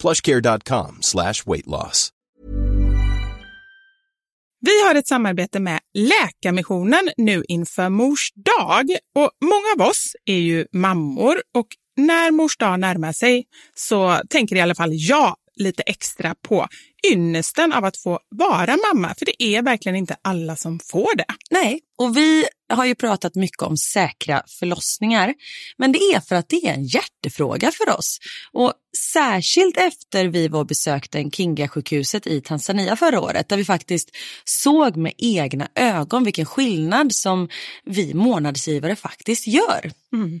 plushcare.com slash weight loss. Vi har ett samarbete med Läkarmissionen nu inför Mors dag. Och många av oss är ju mammor och när Mors dag närmar sig så tänker i alla fall jag lite extra på ynnesten av att få vara mamma. För det är verkligen inte alla som får det. Nej, och vi har ju pratat mycket om säkra förlossningar. Men det är för att det är en hjärtefråga för oss. Och särskilt efter vi var och besökte Kinga-sjukhuset i Tanzania förra året där vi faktiskt såg med egna ögon vilken skillnad som vi månadsgivare faktiskt gör. Mm.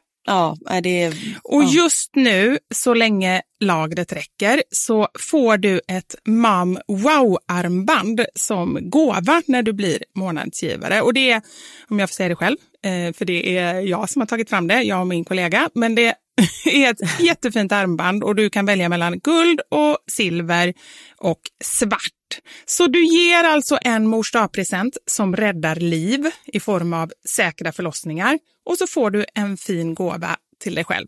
Ja, är det... Och ja. just nu, så länge lagret räcker, så får du ett Mam Wow-armband som gåva när du blir månadsgivare. Och det är, om jag får säga det själv, eh, för det är jag som har tagit fram det, jag och min kollega, men det är ett jättefint armband och du kan välja mellan guld och silver och svart. Så du ger alltså en mors present som räddar liv i form av säkra förlossningar och så får du en fin gåva till dig själv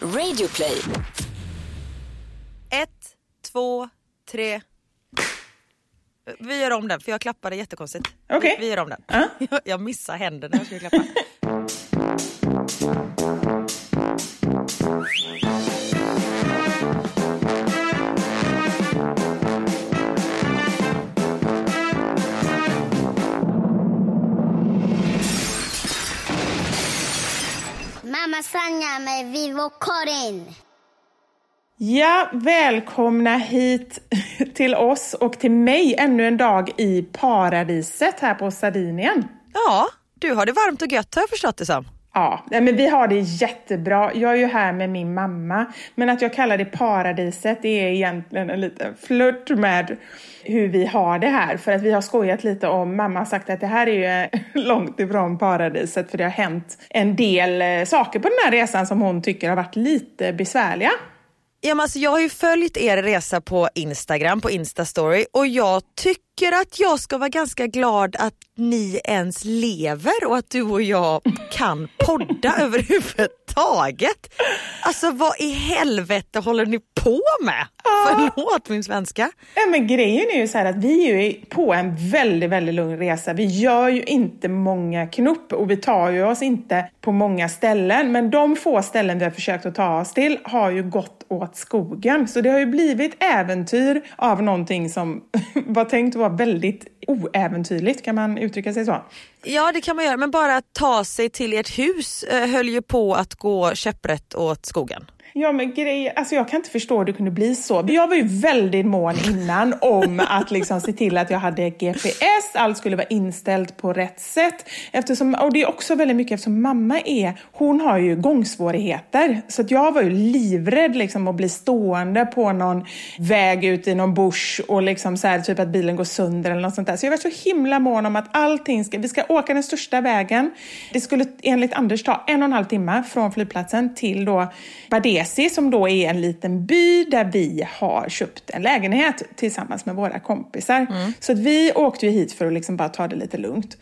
Radioplay. Ett, två, tre. Vi gör om den för jag klappade jättekonstigt. Okej. Vi, vi gör om den. Ja. Jag, jag missade händerna när jag skulle klappa. Mamma Sanja med Vivo Karin. Ja, välkomna hit till oss och till mig ännu en dag i paradiset här på Sardinien. Ja, du har det varmt och gött har jag förstått det som. Ja, men vi har det jättebra. Jag är ju här med min mamma. Men att jag kallar det paradiset, det är egentligen en liten flört med hur vi har det här. För att vi har skojat lite om, mamma har sagt att det här är ju långt ifrån paradiset för det har hänt en del eh, saker på den här resan som hon tycker har varit lite besvärliga. Ja, men alltså, jag har ju följt er resa på Instagram, på Instastory och jag tycker att jag ska vara ganska glad att ni ens lever och att du och jag kan podda överhuvudtaget. Alltså vad i helvete håller ni på med? Förlåt min svenska. Ja, men grejen är ju så här att vi är ju på en väldigt, väldigt lugn resa. Vi gör ju inte många knupp och vi tar ju oss inte på många ställen. Men de få ställen vi har försökt att ta oss till har ju gått åt skogen. Så det har ju blivit äventyr av någonting som var tänkt att vara väldigt oäventyrligt. Kan man uttrycka sig så? Ja det kan man göra men bara att ta sig till ert hus eh, höll ju på att gå käpprätt åt skogen. Ja men grejer, alltså jag kan inte förstå hur det kunde bli så. Jag var ju väldigt mån innan om att liksom se till att jag hade GPS, allt skulle vara inställt på rätt sätt. Eftersom, och det är också väldigt mycket eftersom mamma är, hon har ju gångsvårigheter. Så att jag var ju livrädd liksom att bli stående på någon väg ut i någon bush och liksom så här, typ att bilen går sönder eller något sånt där. Så jag var så himla mån om att allting ska, vi ska åka den största vägen. Det skulle enligt Anders ta en och en halv timme från flygplatsen till då Bades Vesi som då är en liten by där vi har köpt en lägenhet tillsammans med våra kompisar. Mm. Så att vi åkte ju hit för att liksom bara ta det lite lugnt.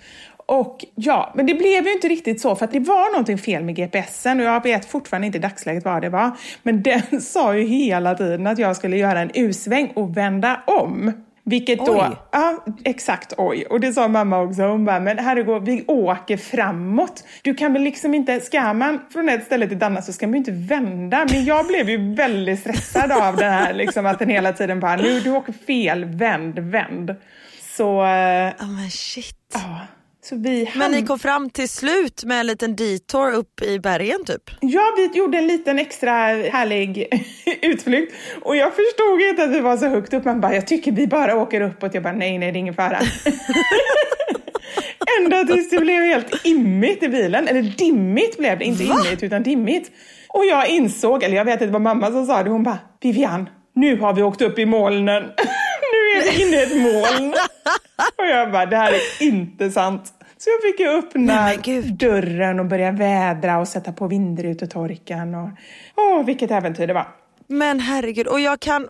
Och ja, men det blev ju inte riktigt så för att det var någonting fel med GPSen och jag vet fortfarande inte i dagsläget vad det var. Men den sa ju hela tiden att jag skulle göra en U-sväng och vända om. Vilket oj. då, ja exakt oj. Och det sa mamma också, hon bara, men herregud vi åker framåt. Du kan väl liksom inte, ska man från ett ställe till ett annat så ska man ju inte vända. Men jag blev ju väldigt stressad av det här, liksom att den hela tiden bara, nu du åker fel, vänd, vänd. Så... Ja oh, men shit. Ja. Men ni kom fram till slut med en liten detour upp i bergen typ? Ja, vi gjorde en liten extra härlig utflykt. Och jag förstod inte att vi var så högt upp. Man bara, jag tycker vi bara åker uppåt. Jag bara, nej, nej, det är ingen fara. Ända tills det blev helt immigt i bilen. Eller dimmigt blev det, inte Va? immigt utan dimmigt. Och jag insåg, eller jag vet att det var mamma som sa det, hon bara, Vivian, nu har vi åkt upp i molnen. nu är vi inne i ett moln. Och jag bara, det här är inte sant. Så jag fick ju öppna dörren och börja vädra och sätta på vindrutetorkaren. Och, åh, vilket äventyr det var. Men herregud, och jag kan,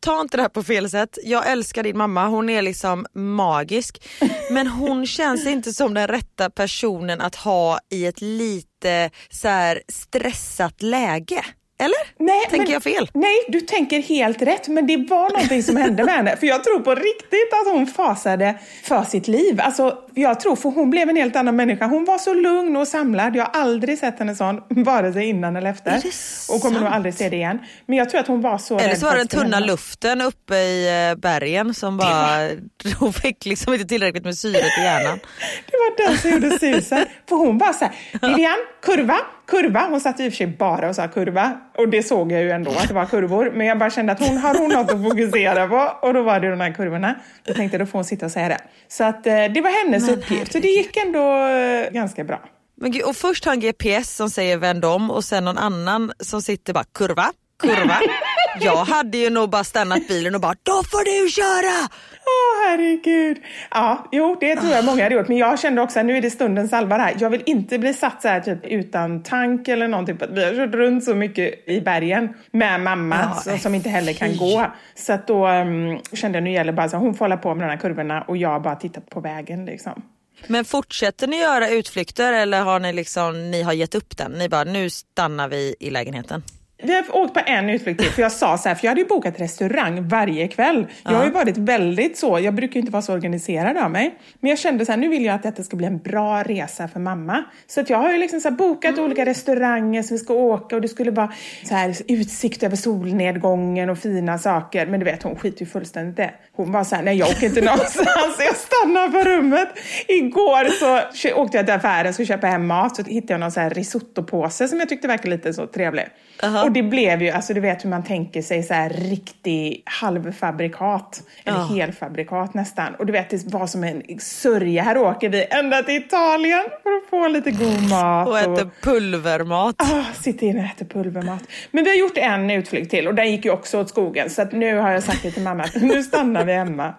ta inte det här på fel sätt, jag älskar din mamma, hon är liksom magisk. Men hon känns inte som den rätta personen att ha i ett lite så stressat läge. Eller? Nej, tänker men, jag fel? Nej, du tänker helt rätt. Men det var någonting som hände med henne. För jag tror på riktigt att hon fasade för sitt liv. Alltså, jag tror, för hon blev en helt annan människa. Hon var så lugn och samlad. Jag har aldrig sett henne sån, vare sig innan eller efter. Och kommer nog aldrig se det igen. Men jag tror att hon var så Eller så var det den tunna henne. luften uppe i eh, bergen som bara... Hon fick liksom inte tillräckligt med syret i hjärnan. det var den som gjorde susen. För hon bara så här, Vivian, kurva, kurva. Hon satt i och för sig bara och sa kurva. Och det såg jag ju ändå att det var kurvor. Men jag bara kände att hon har hon något att fokusera på. Och då var det de här kurvorna. Jag tänkte då får hon sitta och säga det. Så att eh, det var hennes Men uppgift. Så det gick ändå eh, ganska bra. Men och först har en GPS som säger vänd om och sen någon annan som sitter bara kurva, kurva. Jag hade ju nog bara stannat bilen och bara då får du köra! Åh herregud. Ja, jo det tror jag många hade gjort. Men jag kände också att nu är det stundens allvar här. Jag vill inte bli satt så här typ utan tank eller någonting. Vi har kört runt så mycket i bergen med mamma ja, som inte heller kan gå. Så att då um, kände jag nu gäller bara så hon får hålla på med de här kurvorna och jag bara tittat på vägen liksom. Men fortsätter ni göra utflykter eller har ni liksom, ni har gett upp den? Ni bara, nu stannar vi i lägenheten? Vi har åkt på en utflykt till, för jag sa så här, för jag hade ju bokat restaurang varje kväll. Jag har ju varit väldigt så, jag brukar inte vara så organiserad av mig. Men jag kände så här, nu vill jag att detta ska bli en bra resa för mamma. Så att jag har ju liksom så bokat mm. olika restauranger som vi ska åka och det skulle vara så här utsikt över solnedgången och fina saker. Men du vet, hon skiter ju fullständigt det. Hon var så här, nej jag åker inte någonstans, jag stannar på rummet. Igår så åkte jag till affären och skulle köpa hem mat, så hittade jag någon så här risottopåse som jag tyckte verkade lite så trevlig. Uh -huh. och det blev ju, alltså du vet hur man tänker sig så här riktig halvfabrikat, eller Ja. helfabrikat nästan. Och du vet, det var som en sörja. Här åker vi ända till Italien för att få lite god mat. Och äter pulvermat. Ah, sitter inne och äter pulvermat. Men vi har gjort en utflykt till och den gick ju också åt skogen. Så att nu har jag sagt det till mamma att nu stannar vi hemma.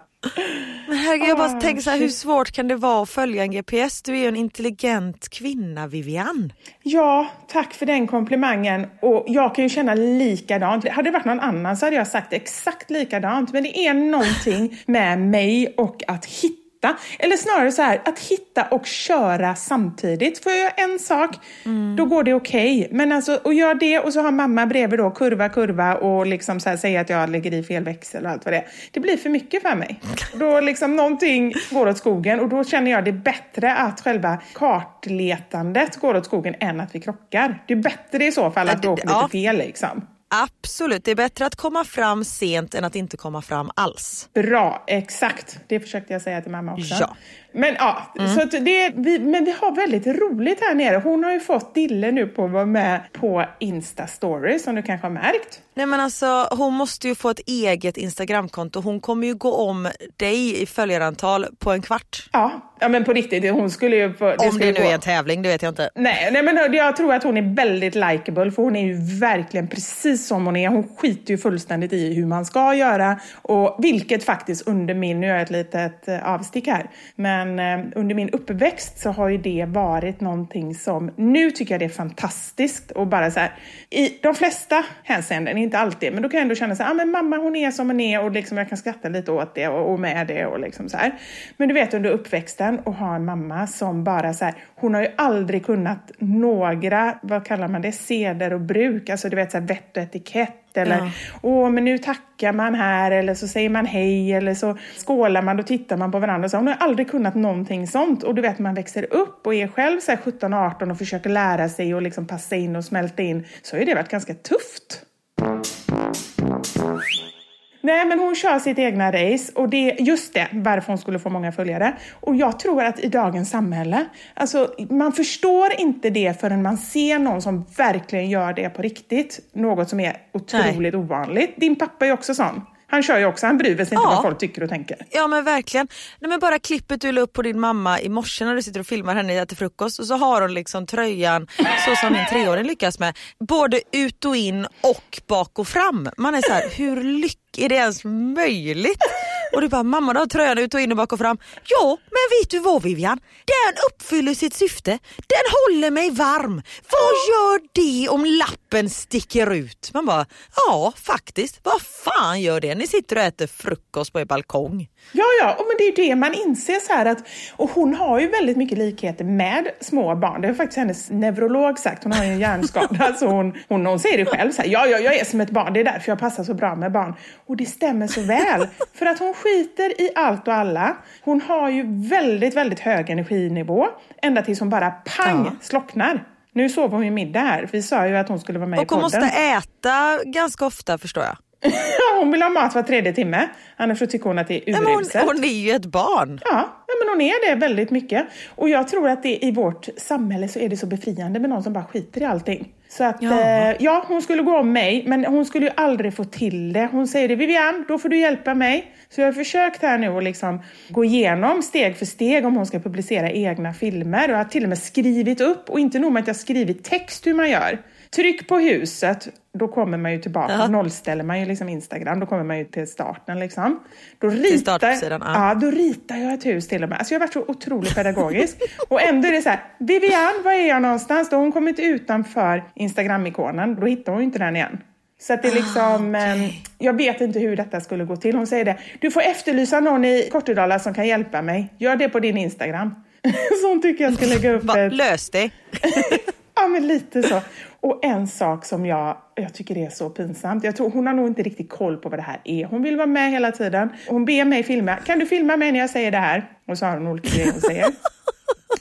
Men herregud, jag bara tänker så här, hur svårt kan det vara att följa en GPS? Du är ju en intelligent kvinna Vivian. Ja, tack för den komplimangen. Och jag kan ju känna likadant. Hade det varit någon annan så hade jag sagt exakt likadant. Men det är någonting med mig och att hitta. Eller snarare så här, att hitta och köra samtidigt. Får jag göra en sak, då går det okej. Men alltså, och gör det och så har mamma bredvid då, kurva, kurva och liksom så här, säga att jag lägger i fel växel och allt vad det är. Det blir för mycket för mig. Då liksom någonting går åt skogen och då känner jag det bättre att själva kartletandet går åt skogen än att vi krockar. Det är bättre i så fall att vi åker lite Ja. fel liksom. Absolut, det är bättre att komma fram sent än att inte komma fram alls. Bra, exakt. Det försökte jag säga till mamma också. Ja. Men ja, så att det, vi, men vi har väldigt roligt här nere. Hon har ju fått Dille nu på att vara med på Insta stories som du kanske har märkt. Nej men alltså hon måste ju få ett eget Instagramkonto. Hon kommer ju gå om dig i följarantal på en kvart. Ja, ja men på riktigt, hon skulle ju... Få, Om skulle det nu gå- är en tävling, det vet jag inte. Nej, nej, men jag tror att hon är väldigt likable för hon är ju verkligen precis som hon är. Hon skiter ju fullständigt i hur man ska göra och vilket faktiskt under min, nu gör jag ett litet eh, avstick här, men eh, under min uppväxt så har ju det varit någonting som, nu tycker jag det är fantastiskt och bara så här, i de flesta hänseenden, inte alltid, men då kan jag ändå känna så här, ah, men mamma hon är som hon är och liksom jag kan skratta lite åt det och, och med det och liksom så här. Men du vet under uppväxten och ha en mamma som bara så här, hon har ju aldrig kunnat några, vad kallar man det, seder och bruk, alltså du vet så här vett och etikett eller Ja. åh men nu tackar man här eller så säger man hej eller så skålar man och tittar man på varandra. Så hon har aldrig kunnat någonting sånt och du vet man växer upp och är själv så här 17-18 och försöker lära sig och liksom passa in och smälta in så har ju det varit ganska tufft. Nej, men hon kör sitt egna race och det är just det, varför hon skulle få många följare. Och jag tror att i dagens samhälle, alltså man förstår inte det förrän man ser någon som verkligen gör det på riktigt. Något som är otroligt ovanligt. Din pappa är också sån. Han kör ju också, han bryr sig inte Ja. vad folk tycker och tänker. Ja men verkligen. Nej, men bara klippet du la upp på din mamma i morse när du sitter och filmar henne till frukost och så har hon liksom tröjan så som min treåring lyckas med. Både ut och in och bak och fram. Man är så här, hur lyck är det ens möjligt? Och du bara, mamma du har tröjan ut och in och bak och fram. Ja, men vet du vad Vivian? Den uppfyller sitt syfte. Den håller mig varm. Vad gör det om lappen sticker ut? Man bara, ja faktiskt. Vad fan gör det? Ni sitter och äter frukost på er balkong. Ja, ja, och men det är det man inser så här att, och hon har ju väldigt mycket likheter med små barn. Det har faktiskt hennes neurolog sagt. Hon har ju en hjärnskada så hon, hon, hon säger det själv så här, ja, ja, jag är som ett barn. Det är därför jag passar så bra med barn. Och det stämmer så väl. För att hon skiter i allt och alla. Hon har ju väldigt, väldigt hög energinivå. Ända tills hon bara pang Ja. slocknar. Nu sover hon ju middag här. Vi sa ju att hon skulle vara med i Och hon podden. måste äta ganska ofta förstår jag. hon vill ha mat var tredje timme. Annars så tycker hon att det är men hon, uruselt. hon är ju ett barn. Ja, men hon är det väldigt mycket. Och jag tror att det, i vårt samhälle så är det så befriande med någon som bara skiter i allting. Så att, Ja. Eh, ja, hon skulle gå om mig, men hon skulle ju aldrig få till det. Hon säger det, Vivian, då får du hjälpa mig. Så jag har försökt här nu att liksom gå igenom steg för steg om hon ska publicera egna filmer. Och jag har till och med skrivit upp, och inte nog med att jag skrivit text hur man gör. Tryck på huset, då kommer man ju tillbaka. Ja. Nollställer man ju liksom Instagram, då kommer man ju till starten liksom. Då ritar, ja. ja, då ritar jag ett hus till och med. Alltså jag har varit så otroligt pedagogisk. och ändå är det så här, Vivian, var är jag någonstans? Då har hon kommit utanför Instagram-ikonen, då hittar hon ju inte den igen. Så att det är liksom, eh, jag vet inte hur detta skulle gå till. Hon säger det, du får efterlysa någon i Kortedala som kan hjälpa mig. Gör det på din Instagram. så hon tycker jag ska lägga upp Va, ett... lös det. Ja, men lite så. Och en sak som jag, jag tycker är så pinsamt. Jag tror hon har nog inte riktigt koll på vad det här är. Hon vill vara med hela tiden. Hon ber mig filma. Kan du filma mig när jag säger det här? Och så har hon olika grejer hon säger.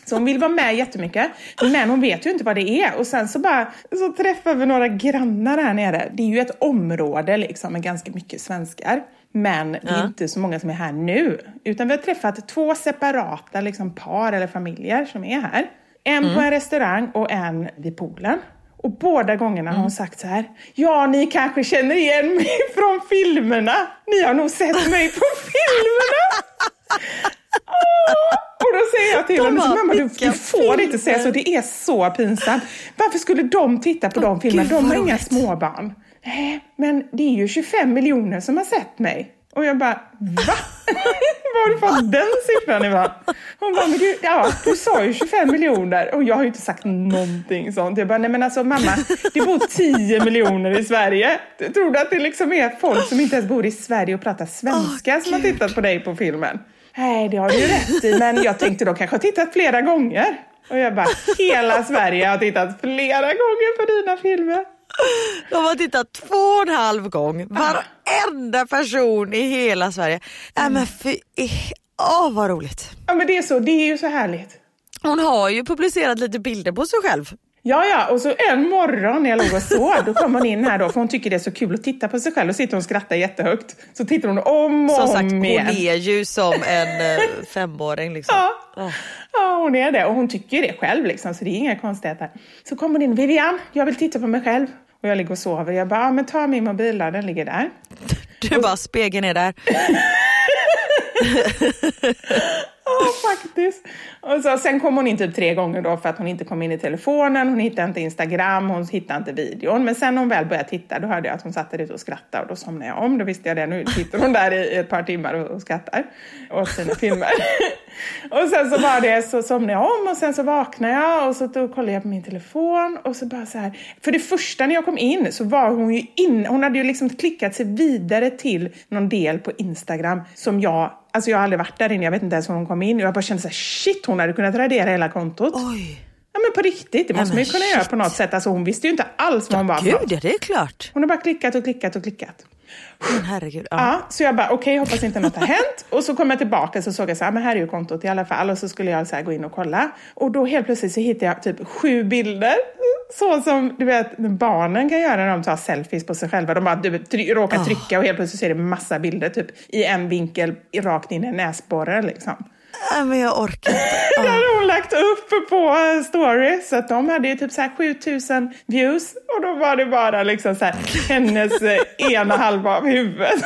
Så hon vill vara med jättemycket. Men hon vet ju inte vad det är. Och sen så bara så träffar vi några grannar här nere. Det är ju ett område liksom med ganska mycket svenskar. Men det är Ja. inte så många som är här nu. Utan vi har träffat två separata liksom, par eller familjer som är här. En på en restaurang och en vid poolen. Och båda gångerna har hon sagt så här. Ja, ni kanske känner igen mig från filmerna. Ni har nog sett mig på filmerna. Åh! Och då säger jag till De henne, mamma du, du får inte säga filmer." så, det är så pinsamt. Varför skulle de titta på de filmerna? De har inga småbarn. Nej, men det är ju 25 miljoner som har sett mig. Och jag bara, va? Var har du fått den siffran ifrån? Hon bara, men du, ja, du sa ju 25 miljoner och jag har ju inte sagt någonting sånt. Jag bara, nej men alltså mamma, det bor 10 miljoner i Sverige. Tror du att det liksom är folk som inte ens bor i Sverige och pratar svenska som har tittat på dig på filmen? Nej, det har du ju rätt i, men jag tänkte då kanske har tittat flera gånger. Och jag bara, hela Sverige har tittat flera gånger på dina filmer. De har tittat två och en halv gång. Varenda person i hela Sverige. Nej men fy, åh vad roligt. Ja men det är så, det är ju så härligt. Hon har ju publicerat lite bilder på sig själv. Ja, ja, och så en morgon när jag låg och sov, då kom hon in här då, för hon tycker det är så kul att titta på sig själv och sitter hon och skrattar jättehögt. Så tittar hon om och Som sagt, om hon igen. är ju som en eh, femåring liksom. Ja. Åh. ja, hon är det och hon tycker det själv liksom, så det är inga konstigheter. Så kommer hon in, Vivian, jag vill titta på mig själv. Och jag ligger och sover. Jag bara, ja, men ta min mobil där, den ligger där. Du bara, spegeln är där. Ja, faktiskt. Och så, sen kom hon in typ tre gånger då för att hon inte kom in i telefonen, hon hittade inte Instagram, hon hittade inte videon. Men sen när hon väl började titta, då hörde jag att hon satt där ute och skrattade och då somnade jag om. Då visste jag det, nu sitter hon där i ett par timmar och, och skrattar åt sina filmer. och sen så var det, så somnade jag om och sen så vaknade jag och så då kollade jag på min telefon och så bara så här. För det första när jag kom in så var hon ju inne. hon hade ju liksom klickat sig vidare till någon del på Instagram som jag Alltså jag har aldrig varit där inne, jag vet inte ens hur hon kom in. Jag bara kände så här, shit hon hade kunnat radera hela kontot. Oj. Ja men på riktigt, det måste man ju kunna shit. göra på något sätt. Alltså hon visste ju inte alls vad hon var Gud ja, det är klart. Hon har bara klickat och klickat och klickat. Men herregud. Ja. Ja, så jag bara, okej, hoppas inte något har hänt. Och så kom jag tillbaka så såg jag så här, men här är ju kontot i alla fall. Och så skulle jag så gå in och kolla. Och då helt plötsligt så hittade jag typ sju bilder. Så som du vet, barnen kan göra när de tar selfies på sig själva. De bara du, try- råkar trycka och helt plötsligt så är det massa bilder typ i en vinkel rakt in i näsborren liksom. Nej, men jag orkar inte. Det hade hon lagt upp på eh, story. Så att de hade ju typ så här 7000 views. Och då var det bara liksom så här, hennes eh, ena halva av huvudet.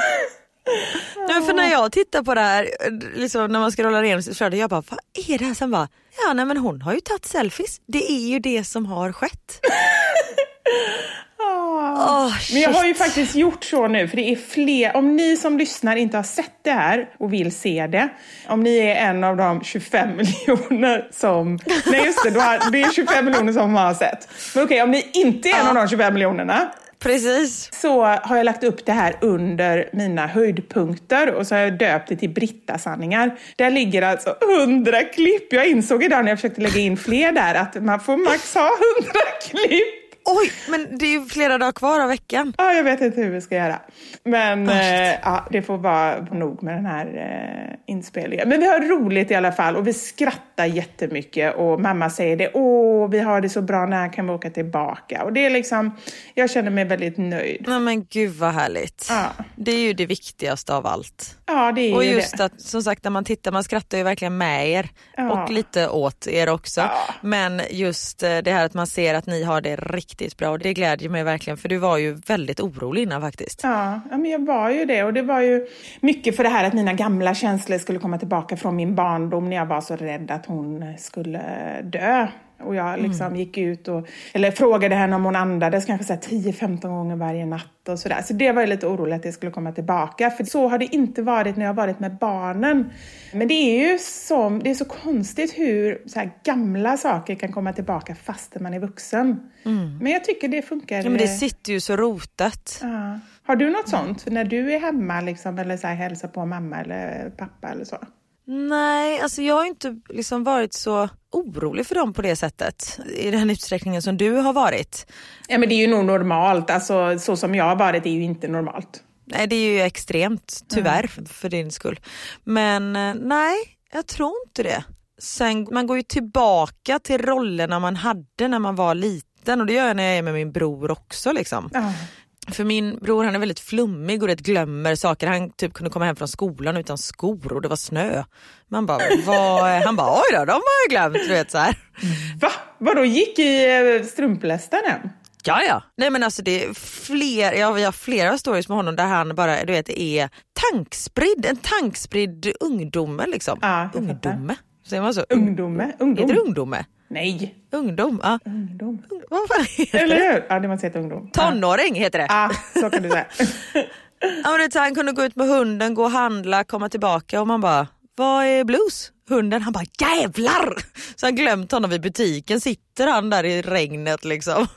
Nej, för när jag tittar på det här, liksom, när man ska rolla igenom flöde, jag bara, vad är det här? Sen bara, ja nej men hon har ju tagit selfies. Det är ju det som har skett. Åh, Men jag har ju faktiskt gjort så nu, för det är fler. Om ni som lyssnar inte har sett det här och vill se det. Om ni är en av de 25 miljoner som... Nej just det, har, det är 25 miljoner som har sett. Men okej, om ni inte är en av de 25 miljonerna Precis. så har jag lagt upp det här under mina höjdpunkter och så har jag döpt det till Britta-sanningar. Där ligger alltså 100 klipp. Jag insåg idag när jag försökte lägga in fler där att man får max ha 100 klipp. Oj, men det är ju flera dagar kvar av veckan. Ja, jag vet inte hur vi ska göra. Men eh, ja, det får vara nog med den här eh, inspelningen. Men vi har roligt i alla fall och vi skrattar jättemycket och mamma säger det. Åh, vi har det så bra, när kan vi åka tillbaka? Och det är liksom, jag känner mig väldigt nöjd. Nej men gud vad härligt. Ja. Det är ju det viktigaste av allt. Ja, det är Och ju just det. att som sagt när man tittar, man skrattar ju verkligen med er Ja. och lite åt er också. Ja. Men just eh, det här att man ser att ni har det riktigt bra och det glädjer mig verkligen för du var ju väldigt orolig innan faktiskt. Ja, ja, men jag var ju det. Och det var ju mycket för det här att mina gamla känslor skulle komma tillbaka från min barndom när jag var så rädd att hon skulle dö. Och jag liksom gick ut och eller frågade henne om hon andades kanske så här 10-15 gånger varje natt och sådär. Så det var jag lite orolig att det skulle komma tillbaka. För så har det inte varit när jag har varit med barnen. Men det är ju som, det är så konstigt hur så gamla saker kan komma tillbaka fast man är vuxen. Men jag tycker det funkar. Ja, men det eh, sitter ju så rotat. Ja. Har du något sånt när du är hemma liksom, eller så här, hälsar på mamma eller pappa eller så? Nej, alltså jag har inte liksom varit så orolig för dem på det sättet i den utsträckningen som du har varit. Ja, men det är ju nog normalt. Alltså, så som jag har varit är ju inte normalt. Nej, det är ju extremt tyvärr för din skull. Men eh, nej, jag tror inte det. Sen, man går ju tillbaka till rollerna man hade när man var liten och det gör jag när jag är med min bror också. Liksom. Ja. För min bror han är väldigt flummig och rätt glömmer saker. Han typ kunde komma hem från skolan utan skor och det var snö. Man bara, vad? är-" Han bara, oj då, de har jag glömt. Du vet, så här. Va? Vadå, gick i eh, strumplästen än? Ja, ja. Nej men alltså det är fler, ja, vi har flera stories med honom där han bara du vet, är tankspridd, en tankspridd ungdome liksom. Ja, jag ungdome, säger man så? Ungdome? Ungdom? Heter det ungdome? Nej. Ungdom, ja. Ungdom. Vad fan heter Eller det? hur? Ja, det måste heta ungdom. Tonåring heter det. Ja, så kan du säga. Ja, men det så han kunde gå ut med hunden, gå och handla, komma tillbaka och man bara, vad är blues? Hunden, han bara jävlar! Så han glömt honom vid butiken, sitter han där i regnet liksom.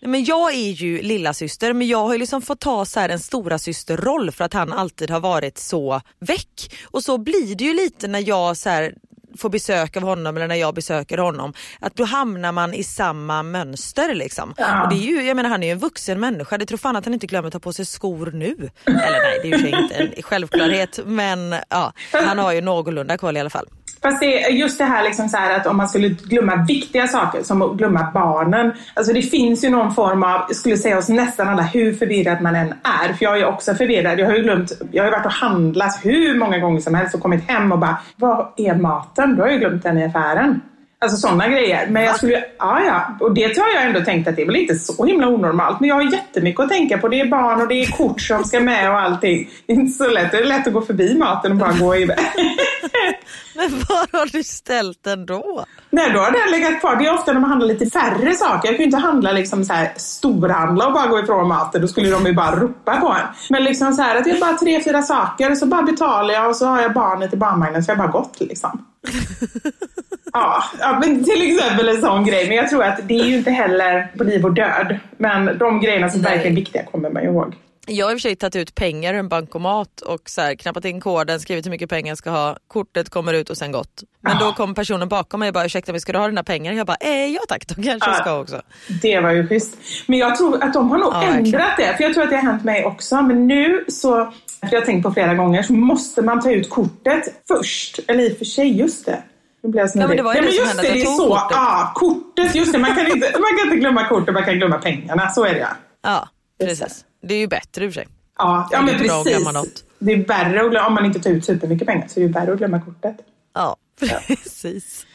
Men jag är ju lilla syster men jag har ju liksom fått ta så här en stora systerroll för att han alltid har varit så väck. Och så blir det ju lite när jag så här får besök av honom eller när jag besöker honom. Att då hamnar man i samma mönster liksom. Och det är ju, jag menar han är ju en vuxen människa. Det tror fan att han inte glömmer att ta på sig skor nu. Eller nej det är ju inte en självklarhet men ja, han har ju någorlunda koll i alla fall. Fast det just det här, liksom så här att om man skulle glömma viktiga saker som att glömma barnen. Alltså det finns ju någon form av, jag skulle säga hos nästan alla, hur förvirrad man än är. För jag är också förvirrad. Jag har ju glömt, jag har varit och handlat hur många gånger som helst och kommit hem och bara, vad är maten? Då har jag ju glömt den i affären. Alltså sådana grejer. Men jag skulle, ja ja, och det har jag ändå tänkt att det är väl inte så himla onormalt. Men jag har jättemycket att tänka på. Det är barn och det är kort som ska med och allting. Det är inte så lätt. Det är lätt att gå förbi maten och bara gå iväg. Men var har du ställt den då? Nej, då har den legat kvar. Det är ofta när man handlar lite färre saker. Jag kan ju inte handla liksom så här storhandla och bara gå ifrån maten. Då skulle de ju bara ropa på en. Men liksom så här att det är bara tre, fyra saker så bara betalar jag och så har jag barnet i barnvagnen så jag har bara gått liksom. Ja, ja, men till exempel en sån grej. Men jag tror att det är ju inte heller på liv och död. Men de grejerna som Nej. verkligen är viktiga kommer man ju ihåg. Jag har i och för sig tagit ut pengar ur en bankomat och så här, knappat in koden, skrivit hur mycket pengar jag ska ha, kortet kommer ut och sen gått. Men då kom personen bakom mig och bara ursäkta mig ska du ha dina pengar? Jag bara eh, ja tack, de kanske jag ska också. Det var ju schysst. Men jag tror att de har nog Ja, ändrat det. För jag tror att det har hänt mig också. Men nu så, jag har tänkt på flera gånger, så måste man ta ut kortet först. Eller i och för sig, just det. Nu blir jag snurrig. men det var ju det som hände, det, det är så. kortet. Ja, kortet. Just det, man kan, inte, man kan inte glömma kortet, man kan glömma pengarna. Så är det ja. Ja, precis. Det är ju bättre i och för sig. Ja, ja Det är men bra att glömma något. precis. Det är värre att glömma, om man inte tar ut supermycket pengar så är det värre att glömma kortet. Ja, precis.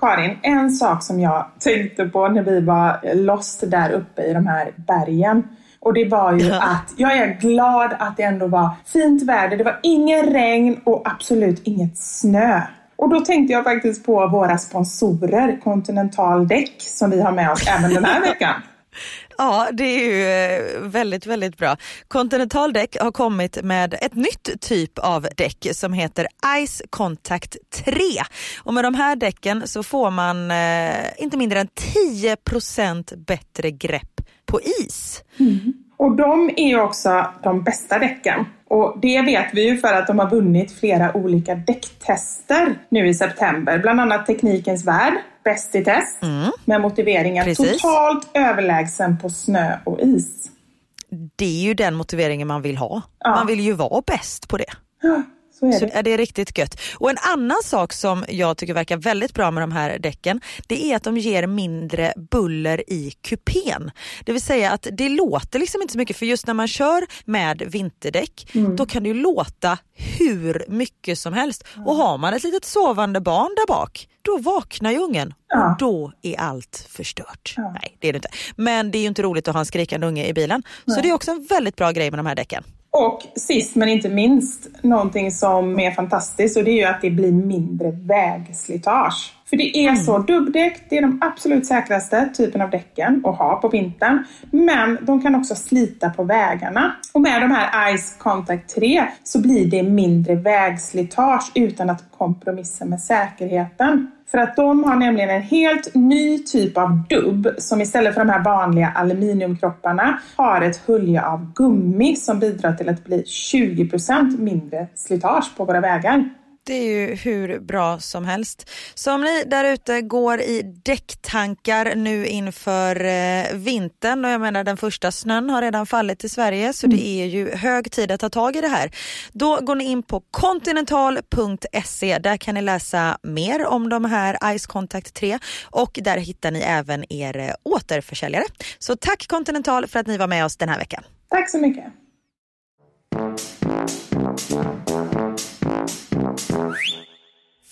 Karin, en sak som jag tänkte på när vi var lost där uppe i de här bergen. Och det var ju att jag är glad att det ändå var fint väder. Det var ingen regn och absolut inget snö. Och då tänkte jag faktiskt på våra sponsorer, Continental Däck, som vi har med oss även den här veckan. Ja, det är ju eh, väldigt, väldigt bra. Continental Däck har kommit med ett nytt typ av däck som heter Ice Contact 3. Och med de här däcken så får man eh, inte mindre än 10% bättre grepp på is. Mm. Och de är ju också de bästa däcken. Och det vet vi ju för att de har vunnit flera olika däcktester nu i september. Bland annat Teknikens Värld, Bäst i test, med motiveringen Precis. totalt överlägsen på snö och is. Det är ju den motiveringen man vill ha. Ja. Man vill ju vara bäst på det. Ja, så är Så det. är det riktigt gött. Och en annan sak som jag tycker verkar väldigt bra med de här däcken, det är att de ger mindre buller i kupén. Det vill säga att det låter liksom inte så mycket, för just när man kör med vinterdäck, då kan det ju låta hur mycket som helst. Och har man ett litet sovande barn där bak, då vaknar ju ungen Ja. och då är allt förstört. Nej, det är det inte. Men det är ju inte roligt att ha en skrikande unge i bilen. Så det är också en väldigt bra grej med de här däcken. Och sist men inte minst, någonting som är fantastiskt och det är ju att det blir mindre vägslitage. För det är så, dubbdäck, det är de absolut säkraste typen av däcken att ha på vintern. Men de kan också slita på vägarna. Och med de här Ice Contact 3 så blir det mindre vägslitage utan att kompromissa med säkerheten. För att de har nämligen en helt ny typ av dubb som istället för de här vanliga aluminiumkropparna har ett hölje av gummi som bidrar till att bli 20% mindre slitage på våra vägar. Det är ju hur bra som helst. Så om ni där ute går i däcktankar nu inför eh, vintern och jag menar den första snön har redan fallit i Sverige så det är ju hög tid att ta tag i det här. Då går ni in på continental.se. Där kan ni läsa mer om de här Ice Contact 3 och där hittar ni även er eh, återförsäljare. Så tack Continental för att ni var med oss den här veckan. Tack så mycket!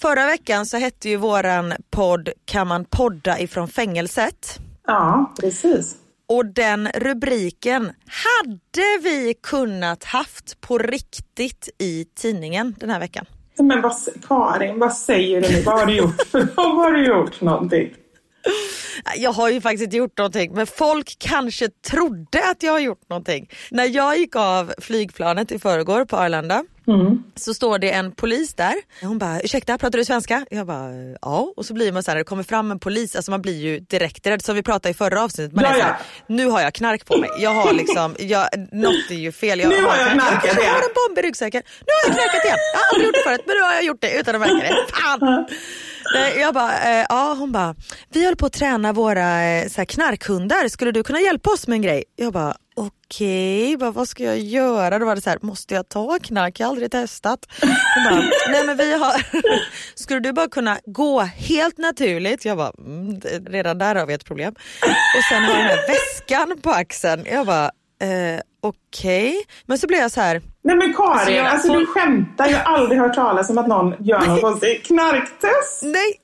Förra veckan så hette ju våran podd Kan man podda ifrån fängelset? Ja, precis. Och den rubriken hade vi kunnat haft på riktigt i tidningen den här veckan. Men vad, Karin, vad säger du nu? Vad har du gjort? vad har du gjort någonting? Jag har ju faktiskt inte gjort någonting men folk kanske trodde att jag har gjort någonting. När jag gick av flygplanet i förrgår på Arlanda Mm. så står det en polis där. Hon bara, ursäkta pratar du svenska? Jag bara, ja. Och så blir man så här, det kommer fram en polis, alltså man blir ju direkt rädd som vi pratade i förra avsnittet. Man Ja, är så här, nu har jag knark på mig. Jag har liksom, jag, något är ju fel. Jag Nu har jag knarkat jag, igen. har en bomb i ryggsäcken. Nu har jag knarkat igen. Jag har aldrig gjort det förut men nu har jag gjort det utan att märka det. Fan! Nej, jag bara, eh, ja hon bara, vi håller på att träna våra eh, så här, knarkhundar, skulle du kunna hjälpa oss med en grej? Jag bara, okej, okay. vad ska jag göra? Då var det så här, måste jag ta knark? Jag har aldrig testat. Hon bara, nej men vi har, skulle du bara kunna gå helt naturligt? Jag bara, mm, redan där har vi ett problem. Och sen har den här väskan på axeln. Jag bara, eh, okej. Men så blev jag så här, Nej men Karin, Alltså, jag alltså, får- du skämtar. Jag har aldrig hört talas om att någon gör något konstigt knarktest. Nej,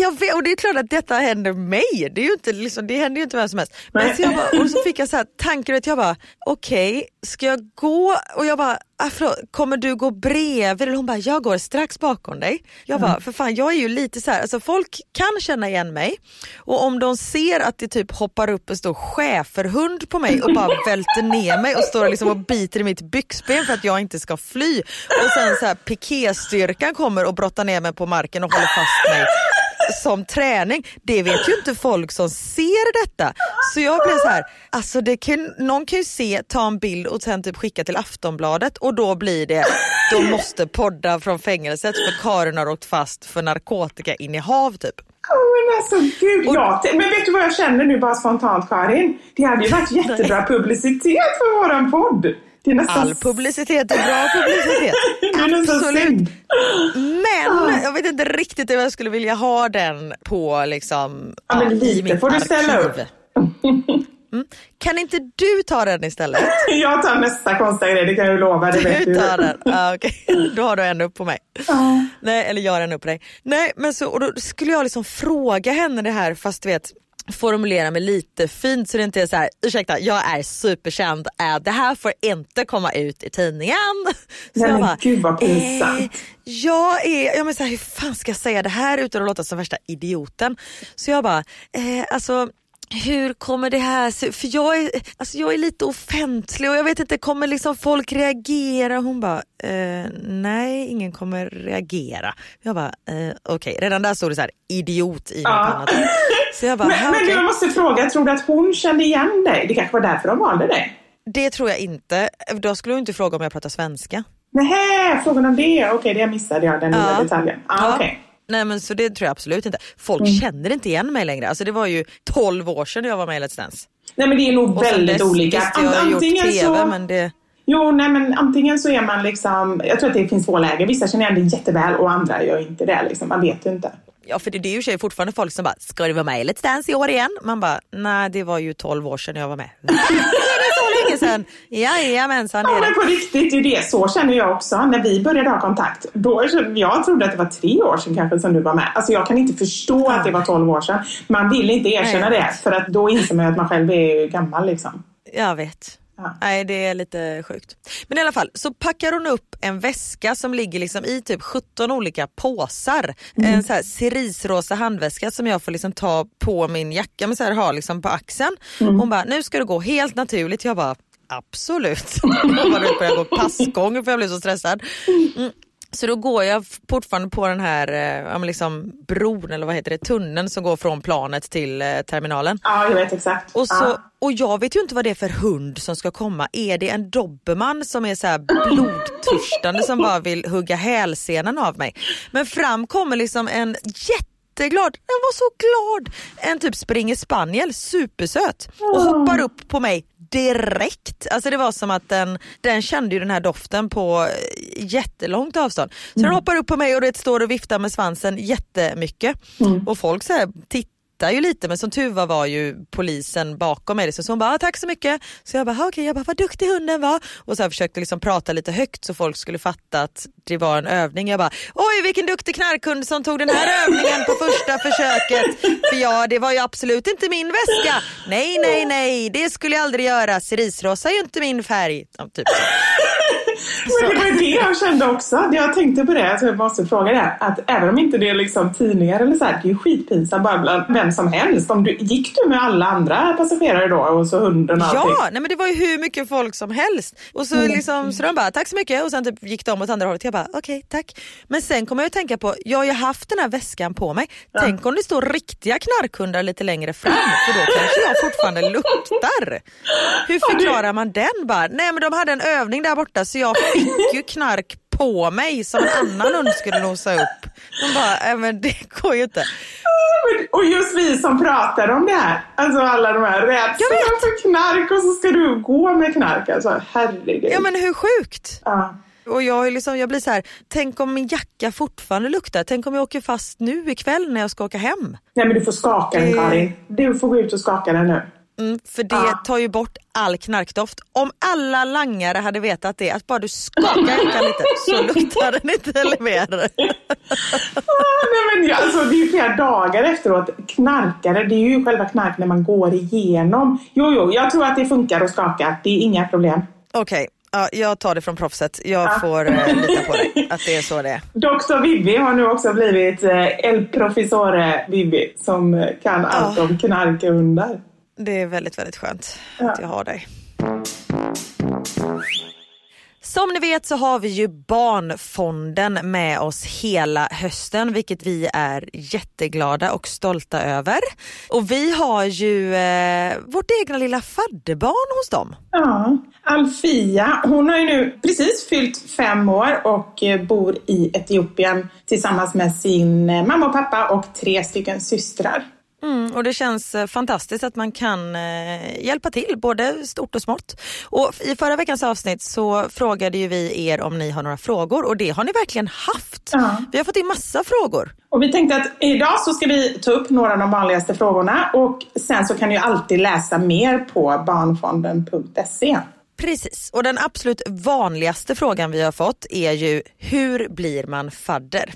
jag vet, och det är klart att detta händer mig. Det, är ju inte, liksom, det händer ju inte vem som helst. Men så jag bara, och så fick jag så här tankar att jag bara, okej, ska jag gå? Och jag bara, ah, kommer du gå bredvid? Eller hon bara, jag går strax bakom dig. Jag bara, för fan jag är ju lite så här, alltså folk kan känna igen mig och om de ser att det typ hoppar upp en stor schäferhund på mig och bara välter ner mig och står liksom och biter i mitt byxben för att jag inte ska fly. Och sen så här piketstyrkan kommer och brottar ner mig på marken och håller fast mig som träning. Det vet ju inte folk som ser detta. Så jag blev så här, alltså det kan, någon kan ju se, ta en bild och sen typ skicka till Aftonbladet och då blir det, de måste podda från fängelset för Karin har åkt fast för narkotikainnehav typ. Ja, men alltså gud, ja. Men vet du vad jag känner nu bara spontant Karin? Det hade ju varit jättebra publicitet för våran podd. Nästan... All publicitet är bra publicitet. Absolut. Men jag vet inte riktigt hur jag skulle vilja ha den på liksom Ja, men i lite mitt får du ställa upp. Mm. Kan inte du ta den istället? Jag tar nästa konstiga grej, det kan jag lova. Det vet Du du. tar den. Ah, okay. Då har du en upp på mig. Nej, eller jag har en upp på dig. Nej, men så, och då skulle jag liksom fråga henne det här fast du vet formulera mig lite fint så det inte är så här, ursäkta jag är superkänd, äh, det här får inte komma ut i tidningen. Så Nej, jag men gud, vad pinsamt. Eh, jag är, ja, men så här, hur fan ska jag säga det här utan att låta som värsta idioten? Så jag bara, eh, alltså hur kommer det här se För jag är, alltså jag är lite offentlig och jag vet inte, kommer liksom folk reagera? Hon bara, eh, nej ingen kommer reagera. Jag bara, eh, okej, redan där stod det så här idiot i något Ja. annat. Så jag bara, Men, "Ha, men okej." jag måste fråga, tror du att hon kände igen dig? Det kanske var därför de valde dig? Det tror jag inte. Då skulle hon inte fråga om jag pratar svenska. Nähä, frågan om det. Okej, det missade jag, den lilla Ja. detaljen. Ah, Ja. okej. Nej men så det tror jag absolut inte. Folk Mm. känner inte igen mig längre. Alltså det var ju 12 år sedan jag var med i Let's Dance. Nej, men det är nog Och väldigt olika. Jag har gjort Antingen TV så... men det... Jo, nej men antingen så är man liksom, jag tror att det finns två läger. Vissa känner igen det jätteväl och andra gör inte det. Liksom. Man vet ju inte. Ja för det, det är ju sig fortfarande folk som bara, ska du vara med i Let's Dance i år igen? Man bara, nej det var ju 12 år sedan jag var med. så länge sedan? Jajamensan Ja, men på riktigt, det är det. Så känner jag också. När vi började ha kontakt, då, jag trodde att det var tre år sedan kanske som du var med. Alltså jag kan inte förstå att det var 12 år sedan. Man vill inte erkänna Nej. det, för att då inser man att man själv är gammal liksom. Jag vet. Ja. Nej det är lite sjukt. Men i alla fall så packar hon upp en väska som ligger liksom i typ 17 olika påsar. En så här cerisrosa handväska som jag får liksom ta på min jacka men så här ha liksom på axeln. Hon bara, nu ska du gå helt naturligt. Jag bara, absolut. Var ute började gå passgång för jag blev så stressad. Mm. Så då går jag fortfarande på den här eh, ja, liksom bron eller vad heter det, tunneln som går från planet till eh, terminalen. Ja, jag vet exakt. Och, så, Ja. och jag vet ju inte vad det är för hund som ska komma. Är det en dobermann som är så här blodtörstande som bara vill hugga hälsenan av mig? Men fram kommer liksom en jätteglad, den var så glad, en typ springer spaniel, supersöt och hoppar upp på mig direkt. Alltså det var som att den, den kände ju den här doften på jättelångt avstånd. Så den hoppar upp på mig och det står och viftar med svansen jättemycket. Och folk så här tittar tittar ju lite men som tur var var ju polisen bakom mig. Så hon bara, ah, tack så mycket. Så jag bara, ah, okej, okay. jag bara, vad duktig hunden var. Och så försökte liksom prata lite högt så folk skulle fatta att det var en övning. Jag bara, oj vilken duktig knarkhund som tog den här övningen på första försöket. För ja, det var ju absolut inte min väska. Nej, nej, nej, det skulle jag aldrig göra. Cerisrosa är ju inte min färg. Ja, typ så. Men det var det jag kände också. Jag tänkte på det, så jag måste fråga det. Att även om inte det är liksom tidningar eller så här, det är ju skitpinsamt bara bland vem som helst. Om du, gick du med alla andra passagerare då och så hunden och allting? Ja, nej men det var ju hur mycket folk som helst. Och så, mm. liksom, så de bara tack så mycket och sen typ gick de åt andra hållet. Jag bara okej okay, tack. Men sen kommer jag att tänka på, jag har ju haft den här väskan på mig. Ja. Tänk om det står riktiga knarkhundar lite längre fram för då kanske jag fortfarande luktar. Hur förklarar man den bara? Nej men de hade en övning där borta så jag fick ju knark på mig som en annan hund skulle nosa upp. De bara, äh, men det går ju inte. Och just vi som pratar om det här, alltså alla de här rädslorna för knark och så ska du gå med knark. Alltså herregud. Ja men hur sjukt? Ja. Och jag, liksom, jag blir så här, tänk om min jacka fortfarande luktar. Tänk om jag åker fast nu ikväll när jag ska åka hem. Nej men du får skaka den Karin. Du får gå ut och skaka den nu. Mm, för det ah. tar ju bort all knarkdoft. Om alla langare hade vetat det, att bara du skakar jackan lite så luktar den inte mer. ah, nej men, alltså, det är ju flera dagar efteråt. Knarkare, det är ju själva knark när man går igenom. Jo, jo, jag tror att det funkar att skaka. Det är inga problem. Okej, okay. Ja, jag tar det från proffset. Jag ja. får eh, lita på dig, att det är så det är. Dr Vivi har nu också blivit eh, El Professore Vivi som kan allt om knarkhundar. Det är väldigt, väldigt skönt ja. att jag har dig. Som ni vet så har vi ju Barnfonden med oss hela hösten vilket vi är jätteglada och stolta över. Och vi har ju eh, vårt egna lilla fadderbarn hos dem. Ja, Alfia, hon har ju nu precis fyllt fem år och eh, bor i Etiopien tillsammans med sin eh, mamma och pappa och tre stycken systrar. Mm, och det känns eh, fantastiskt att man kan eh, hjälpa till, både stort och smått. Och I förra veckans avsnitt så frågade ju vi er om ni har några frågor och det har ni verkligen haft. Ja. Vi har fått in massa frågor. Och vi tänkte att idag så ska vi ta upp några av de vanligaste frågorna och sen så kan ni alltid läsa mer på barnfonden.se. Precis, och den absolut vanligaste frågan vi har fått är ju hur blir man fadder?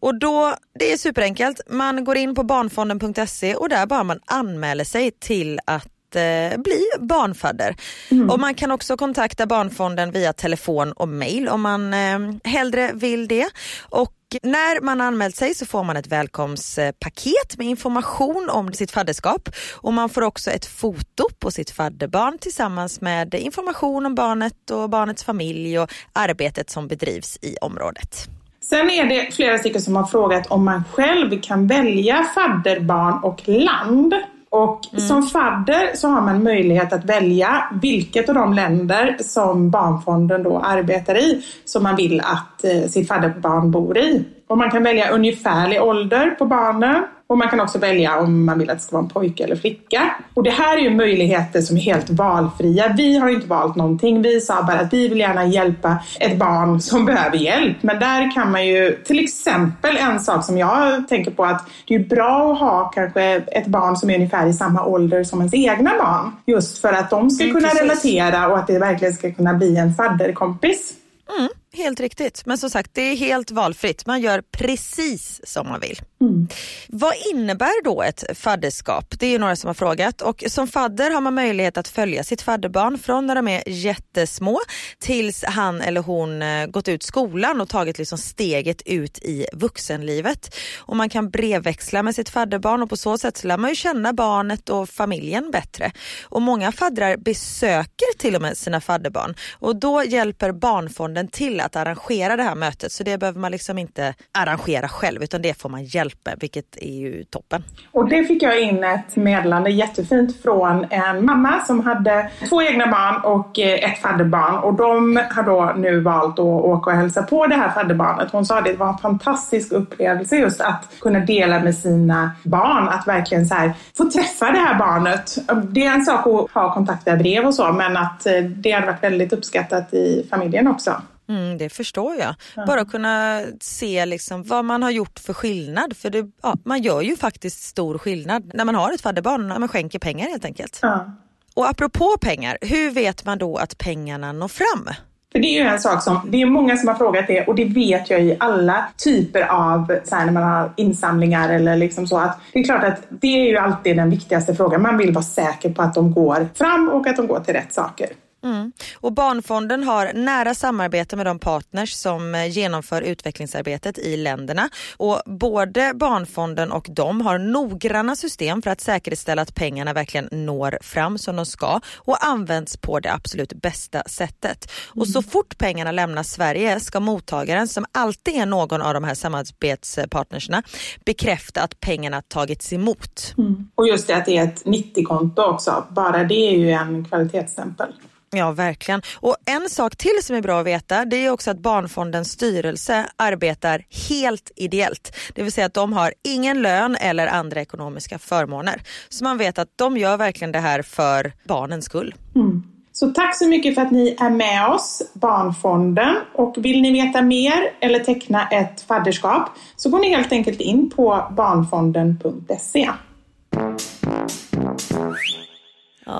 Och då, det är superenkelt, man går in på barnfonden.se och där bara man anmäler sig till att eh, bli barnfadder. Mm. Och man kan också kontakta Barnfonden via telefon och mail om man eh, hellre vill det. Och när man anmält sig så får man ett välkomstpaket med information om sitt fadderskap och man får också ett foto på sitt fadderbarn tillsammans med information om barnet och barnets familj och arbetet som bedrivs i området. Sen är det flera stycken som har frågat om man själv kan välja fadderbarn och land. Och mm. som fadder så har man möjlighet att välja vilket av de länder som Barnfonden då arbetar i som man vill att eh, sitt fadderbarn bor i. Och man kan välja ungefärlig ålder på barnen och man kan också välja om man vill att det ska vara en pojke eller flicka. Och det här är ju möjligheter som är helt valfria. Vi har inte valt någonting. Vi sa bara att vi vill gärna hjälpa ett barn som behöver hjälp. Men där kan man ju till exempel en sak som jag tänker på att det är bra att ha kanske ett barn som är ungefär i samma ålder som ens egna barn. Just för att de ska kunna relatera och att det verkligen ska kunna bli en fadderkompis. Mm. Helt riktigt. Men som sagt, det är helt valfritt. Man gör precis som man vill. Mm. Vad innebär då ett fadderskap? Det är några som har frågat. Och som fadder har man möjlighet att följa sitt fadderbarn från när de är jättesmå tills han eller hon eh, gått ut skolan och tagit liksom steget ut i vuxenlivet. Och man kan brevväxla med sitt fadderbarn och på så sätt så lär man ju känna barnet och familjen bättre. Och många faddrar besöker till och med sina fadderbarn och då hjälper Barnfonden till att arrangera det här mötet så det behöver man liksom inte arrangera själv utan det får man hjälp med vilket är ju toppen. Och det fick jag in ett meddelande jättefint från en mamma som hade två egna barn och eh, ett fadderbarn och de har då nu valt att åka och hälsa på det här fadderbarnet. Hon sa att det var en fantastisk upplevelse just att kunna dela med sina barn, att verkligen så här, få träffa det här barnet. Det är en sak att ha kontakt via brev och så men att eh, det hade varit väldigt uppskattat i familjen också. Mm, det förstår jag. Bara kunna se liksom vad man har gjort för skillnad. För det, ja, man gör ju faktiskt stor skillnad när man har ett fadderbarn, när man skänker pengar helt enkelt. Ja. Och apropå pengar, hur vet man då att pengarna når fram? För det är ju en sak som, det är många som har frågat det och det vet jag i alla typer av, så här, när man har insamlingar eller liksom så att det är klart att det är ju alltid den viktigaste frågan. Man vill vara säker på att de går fram och att de går till rätt saker. Mm. Och Barnfonden har nära samarbete med de partners som eh, genomför utvecklingsarbetet i länderna. Och både Barnfonden och de har noggranna system för att säkerställa att pengarna verkligen når fram som de ska och används på det absolut bästa sättet. Och så fort pengarna lämnar Sverige ska mottagaren, som alltid är någon av de här samarbetspartnerserna, bekräfta att pengarna tagits emot. Och just det att det är ett 90-konto också, bara det är ju en kvalitetsstämpel. Ja, verkligen. Och en sak till som är bra att veta, det är också att Barnfondens styrelse arbetar helt ideellt. Det vill säga att de har ingen lön eller andra ekonomiska förmåner. Så man vet att de gör verkligen det här för barnens skull. Mm. Så tack så mycket för att ni är med oss, Barnfonden. Och vill ni veta mer eller teckna ett fadderskap så går ni helt enkelt in på barnfonden.se.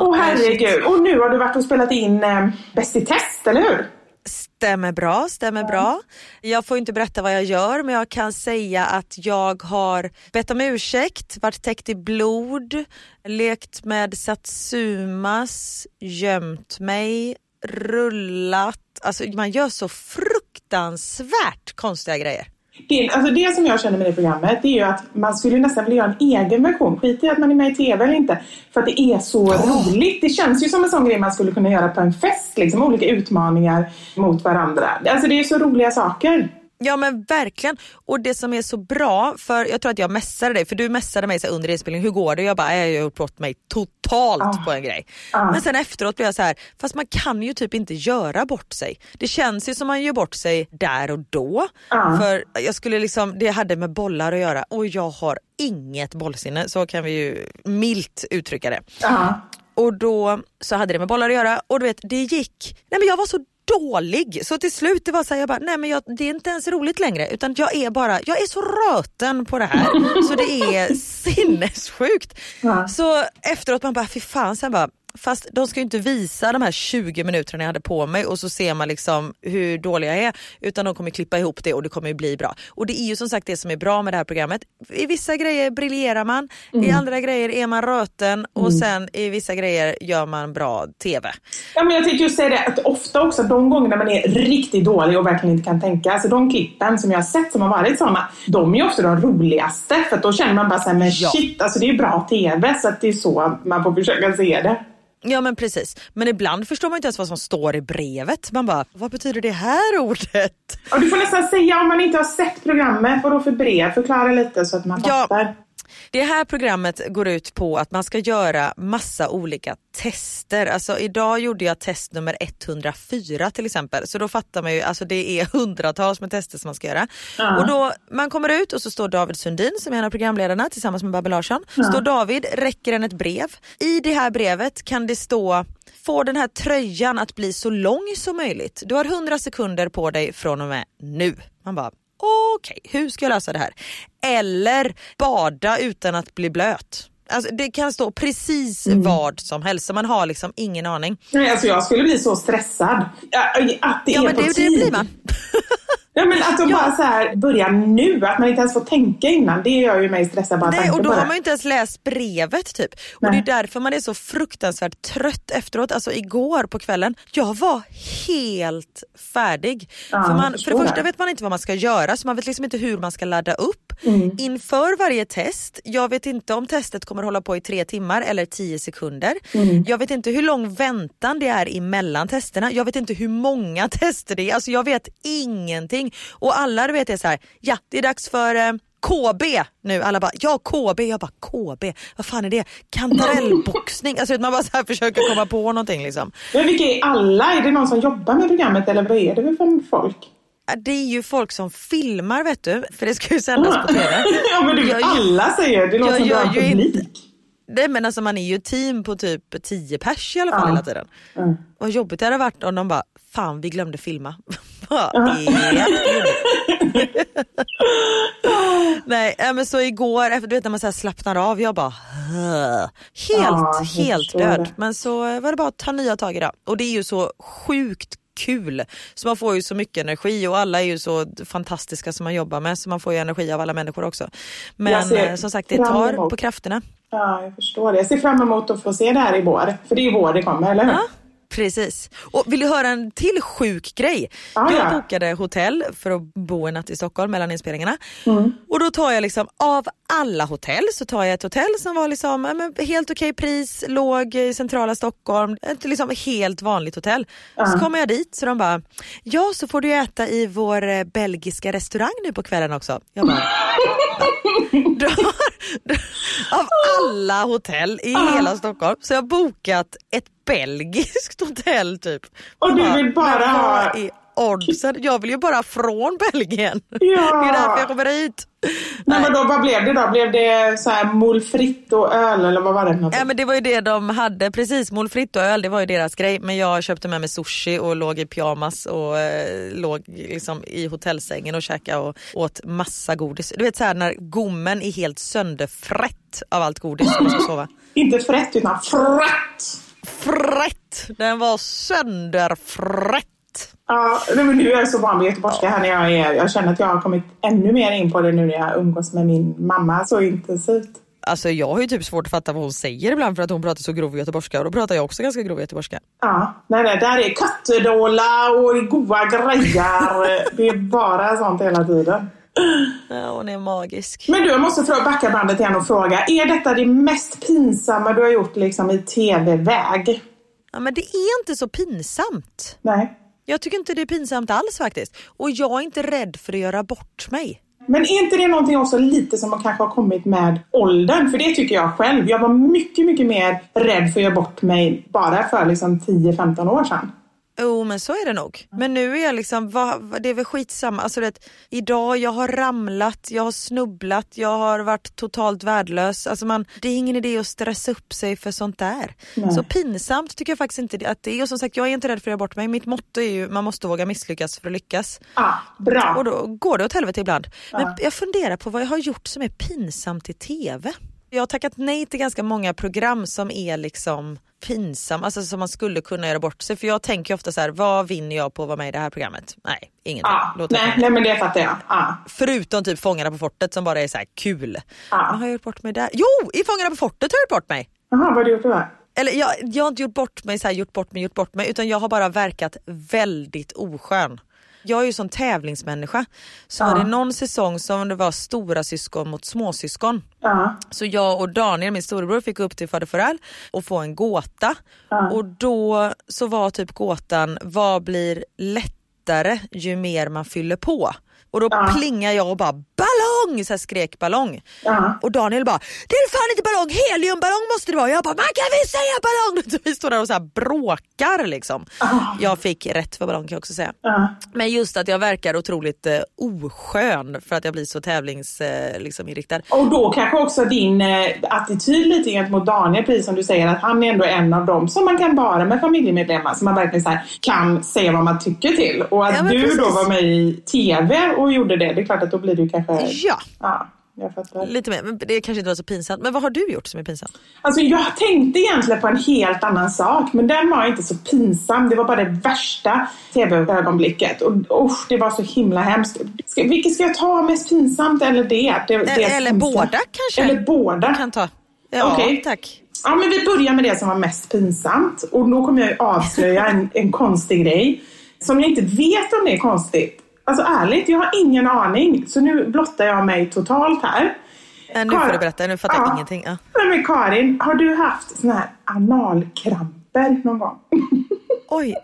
Åh herregud, och nu har du varit och spelat in eh, Bäst i test, eller hur? Stämmer bra, stämmer bra. Jag får inte berätta vad jag gör men jag kan säga att jag har bett om ursäkt, varit täckt i blod, lekt med satsumas, gömt mig, rullat. Alltså man gör så fruktansvärt konstiga grejer. Det, alltså det som jag känner med det programmet det är ju att man skulle nästan vilja göra en egen version. Skit i att man är med i TV eller inte. För att det är så roligt. Det känns ju som en sån grej man skulle kunna göra på en fest. Liksom, olika utmaningar mot varandra. Alltså det är så roliga saker. Ja men verkligen. Och det som är så bra, för jag tror att jag messade dig, för du messade mig så under inspelningen, hur går det? Jag bara, jag har gjort bort mig totalt Ah. på en grej. Ah. Men sen efteråt blev jag så här, fast man kan ju typ inte göra bort sig. Det känns ju som man gör bort sig där och då. Ah. För jag skulle liksom, det hade med bollar att göra och jag har inget bollsinne, så kan vi ju milt uttrycka det. Ja. Och då så hade det med bollar att göra och du vet det gick, nej men jag var så dålig så till slut det var så här, jag bara nej men jag, det är inte ens roligt längre utan jag är bara, jag är så röten på det här så det är sinnessjukt. Ja. Så efteråt man bara fy fan sen bara Fast de ska ju inte visa de här 20 minuterna jag hade på mig och så ser man liksom hur dålig jag är. Utan de kommer klippa ihop det och det kommer ju bli bra. Och det är ju som sagt det som är bra med det här programmet. I vissa grejer briljerar man, i andra grejer är man röten och sen i vissa grejer gör man bra TV. Ja, men jag tänkte just säga det att ofta också de gånger man är riktigt dålig och verkligen inte kan tänka. Alltså de klippen som jag har sett som har varit sådana, de är ju också de roligaste. För då känner man bara såhär, men Ja. shit, alltså det är ju bra TV. Så att det är så man får försöka se det. Ja men precis, men ibland förstår man inte ens vad som står i brevet. Man bara, vad betyder det här ordet? Och du får nästan säga om man inte har sett programmet, vad då för brev? Förklara lite så att man Ja. Det här programmet går ut på att man ska göra massa olika tester. Alltså idag gjorde jag test nummer 104 till exempel. Så då fattar man ju, alltså det är hundratals med tester som man ska göra. Och då, man kommer ut och så står David Sundin som är en av programledarna tillsammans med Babbe Larsson. Står David, räcker en ett brev. I det här brevet kan det stå Få den här tröjan att bli så lång som möjligt. Du har 100 sekunder på dig från och med nu. Man bara okej, hur ska jag lösa det här? Eller bada utan att bli blöt. Alltså, det kan stå precis Mm. vad som helst så man har liksom ingen aning. Nej, alltså jag skulle bli så stressad. Ja, Att det Ja är men på det, det tid. blir man. Ja, men att de Ja. bara så här börjar nu, att man inte ens får tänka innan. Det gör ju mig stressad bara Nej, och då det. har man ju inte ens läst brevet typ. Och Nej. det är därför man är så fruktansvärt trött efteråt. Alltså igår på kvällen, jag var helt färdig. Ja, för, man, för det första det. vet man inte vad man ska göra så man vet liksom inte hur man ska ladda upp. Mm. Inför varje test, jag vet inte om testet kommer hålla på i tre timmar eller tio sekunder. Mm. Jag vet inte hur lång väntan det är emellan testerna. Jag vet inte hur många tester det är. Alltså jag vet ingenting. Och alla du vet är så här, ja det är dags för eh, KB nu. Alla bara, ja KB. Jag bara KB, vad fan är det? Kantarellboxning. Alltså man bara så här försöker komma på någonting liksom. Men vilka är alla? Är det någon som jobbar med programmet eller vad är det för folk? Det är ju folk som filmar vet du, för det ska ju sändas på TV. ja men du, Jag- alla säger det. Det låter som du har ju publik. inte- Nej men alltså man är ju team på typ 10 pers i alla fall Ja. hela tiden. Mm. Vad jobbigt det hade varit om de bara, fan vi glömde filma. det Nej men så igår, efter, du vet när man så slappnar av, jag bara helt, Ja, helt död. det. Men så var det bara att ta nya tag idag. Och det är ju så sjukt kul. Så man får ju så mycket energi och alla är ju så fantastiska som man jobbar med så man får ju energi av alla människor också. Men ser eh, som sagt det tar på krafterna. Ja, jag förstår det. Jag ser fram emot att få se det här i vår. För det är i vår det kommer, eller hur? Ja, precis. Och vill du höra en till sjuk grej? Ja, jag ja. bokade hotell för att bo en natt i Stockholm mellan inspelningarna. Mm. Och då tar jag liksom av alla hotell så tar jag ett hotell som var liksom men helt okej pris, låg i centrala Stockholm, ett liksom helt vanligt hotell. Så kommer jag dit så de bara, ja så får du äta i vår eh, belgiska restaurang nu på kvällen också. Jag bara, av alla hotell i hela Stockholm så jag har bokat ett belgiskt hotell typ. Och du vill bara ha- oddsen? Jag vill ju bara från Belgien. Ja. Det är därför jag kommer hit. Men vadå, vad blev det då? Blev det så här och öl eller vad var det något? Ja, men det var ju det de hade, precis. Moules frites och öl det var ju deras grej. Men jag köpte med mig sushi och låg i pyjamas och eh, låg liksom i hotellsängen och käkade och åt massa godis. Du vet så här när gommen är helt sönderfrätt av allt godis när man ska sova. Inte frätt utan frätt! Frätt! Den var sönderfrätt. Ja, men nu är jag så van vid göteborgska här när jag är. Jag känner att jag har kommit ännu mer in på det nu när jag umgås med min mamma så intensivt. Alltså jag har ju typ svårt att fatta vad hon säger ibland för att hon pratar så grov göteborgska och då pratar jag också ganska grov göteborgska. Ja, nej, nej, där är kattedåla och goa grejer. Det är bara sånt hela tiden. Ja, hon är magisk. Men du, jag måste backa bandet igen och fråga. Är detta det mest pinsamma du har gjort liksom i tv-väg? Ja, men det är inte så pinsamt. Nej. Jag tycker inte det är pinsamt alls faktiskt. Och jag är inte rädd för att göra bort mig. Men är inte det någonting också lite som har kanske har kommit med åldern? För det tycker jag själv. Jag var mycket, mycket mer rädd för att göra bort mig bara för liksom 10-15 år sedan. Jo men så är det nog. Men nu är jag liksom, vad, vad- det är väl skitsamma. Alltså, det, idag jag har ramlat, jag har snubblat, jag har varit totalt värdelös. Alltså, man, det är ingen idé att stressa upp sig för sånt där. Nej. Så pinsamt tycker jag faktiskt inte att det är. Och som sagt jag är inte rädd för att göra bort mig. Mitt motto är ju man måste våga misslyckas för att lyckas. Ah, bra. Och då går det åt helvete ibland. Men jag funderar på vad jag har gjort som är pinsamt i TV. Jag har tackat nej till ganska många program som är liksom pinsam, alltså som man skulle kunna göra bort sig. För jag tänker ofta så här, vad vinner jag på att vara med i det här programmet? Nej, ingenting. Ah, Låt nej, nej, men det fattar jag. Ah. Förutom typ Fångarna på fortet som bara är så här kul. Ja. Men har jag gjort bort mig där? Jo, i Fångarna på fortet har jag gjort bort mig. Jaha, vad har du gjort då? Eller jag, jag har inte gjort bort mig, så här, gjort bort mig, gjort bort mig utan jag har bara verkat väldigt oskön. Jag är ju sån tävlingsmänniska. Så var det någon säsong som det var stora syskon mot småsyskon. Ja. Så jag och Daniel, min storebror, fick upp till Forell och få en gåta. Och då så var typ gåtan, vad blir lättare ju mer man fyller på? Och då plingar jag och bara ballong, så här skrek ballong. Ja. Och Daniel bara, det är fan inte ballong, heliumballong måste det vara. Jag bara, man kan väl säga ballong? Så vi står där och så bråkar liksom. Jag fick rätt för ballong kan jag också säga. Ja. Men just att jag verkar otroligt eh, oskön för att jag blir så tävlingsinriktad. Eh, liksom. Och då kanske också din eh, attityd lite gentemot Daniel, precis som du säger, att han är ändå en av dem som man kan vara med familjemedlemmar, som man verkligen så här, kan säga vad man tycker till. Och att Ja, du precis. då var med i TV och gjorde det, det är klart att då blir du kanske... Ja, Ja, jag fattar. lite mer. Men det kanske inte var så pinsamt. Men vad har du gjort som är pinsamt? Alltså jag tänkte egentligen på en helt annan sak, men den var inte så pinsam. Det var bara det värsta TV-ögonblicket. Och usch, det var så himla hemskt. Ska, vilket ska jag ta mest pinsamt eller det? det, det Eller hemska? båda kanske? Eller båda. Kan ta. Ja, Okej. tack. Ja, men vi börjar med det som var mest pinsamt. Och då kommer jag avslöja en, en konstig grej. Som jag inte vet om det är konstigt. Alltså ärligt, jag har ingen aning. Så nu blottar jag mig totalt här. Äh, nu får Karin- du berätta, nu fattar jag Ja. ingenting. Ja. Nej, men Karin, har du haft såna här analkramper någon gång? Oj.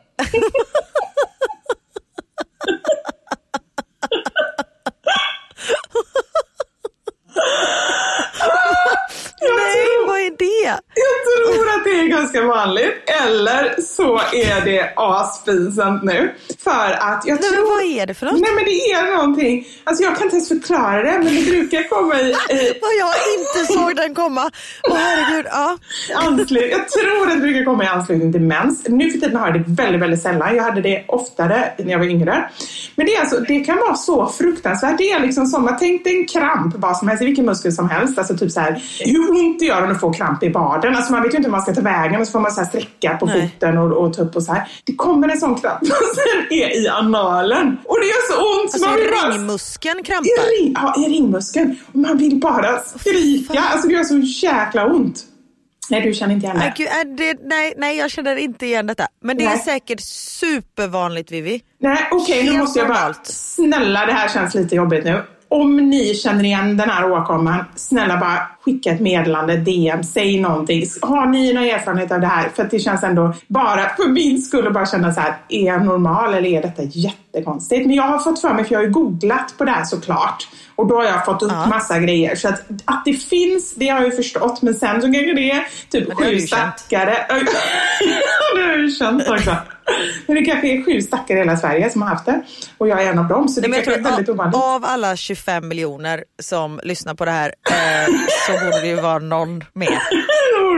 Nej, vad är det? Jag tror att det är ganska vanligt. Eller så är det aspinsamt nu. För att jag Nej, tror... men vad är det för något? Nej men det är någonting. Alltså jag kan inte ens förklara det men det brukar komma i, i Vad jag inte såg den komma. Åh herregud, ja. anslutning. Jag tror att det brukar komma i anslutning till mens. Nu för tiden har jag det väldigt, väldigt sällan. Jag hade det oftare när jag var yngre. Men det, är alltså, det kan vara så fruktansvärt. Det är liksom som att tänk dig en kramp vad som helst, i vilken muskel som helst. Alltså typ så här, hur ont det gör om du får kramp i baden. Alltså man vet ju inte hur man ska ta vägen och så får man så här sträcka på Nej. foten och, och ta upp och så här. Det kommer en sån kramp och sen är i analen. Och det gör så ont. så Alltså man vill bara- ringmuskeln i, krampar. ring, ja, i ringmuskeln. Och man vill bara skrika. Alltså det gör så jäkla ont. Nej, du känner inte igen Nej, det. är det, nej, nej, jag känner inte igen detta. Men det är Nej. säkert supervanligt Vivi. Nej, okej, nu Helt måste jag bara... Snälla, det här känns lite jobbigt nu. Om ni känner igen den här åkomman, snälla bara skicka ett meddelande, DM, säg någonting. Har ni någon erfarenhet av det här? För det känns ändå bara för min skull att bara känna så här, är jag normal eller är detta jättekonstigt? Men jag har fått för mig, för jag har ju googlat på det här såklart. Och då har jag fått upp Ja. massa grejer. Så att, att det finns, det har jag ju förstått. Men sen så kanske det är typ sju stackare. det har jag ju känt också. Men det kanske är sju stackare i hela Sverige som har haft det. Och jag är en av dem. Så det Nej, är väldigt ovanligt. av alla 25 miljoner som lyssnar på det här eh, så borde det ju vara någon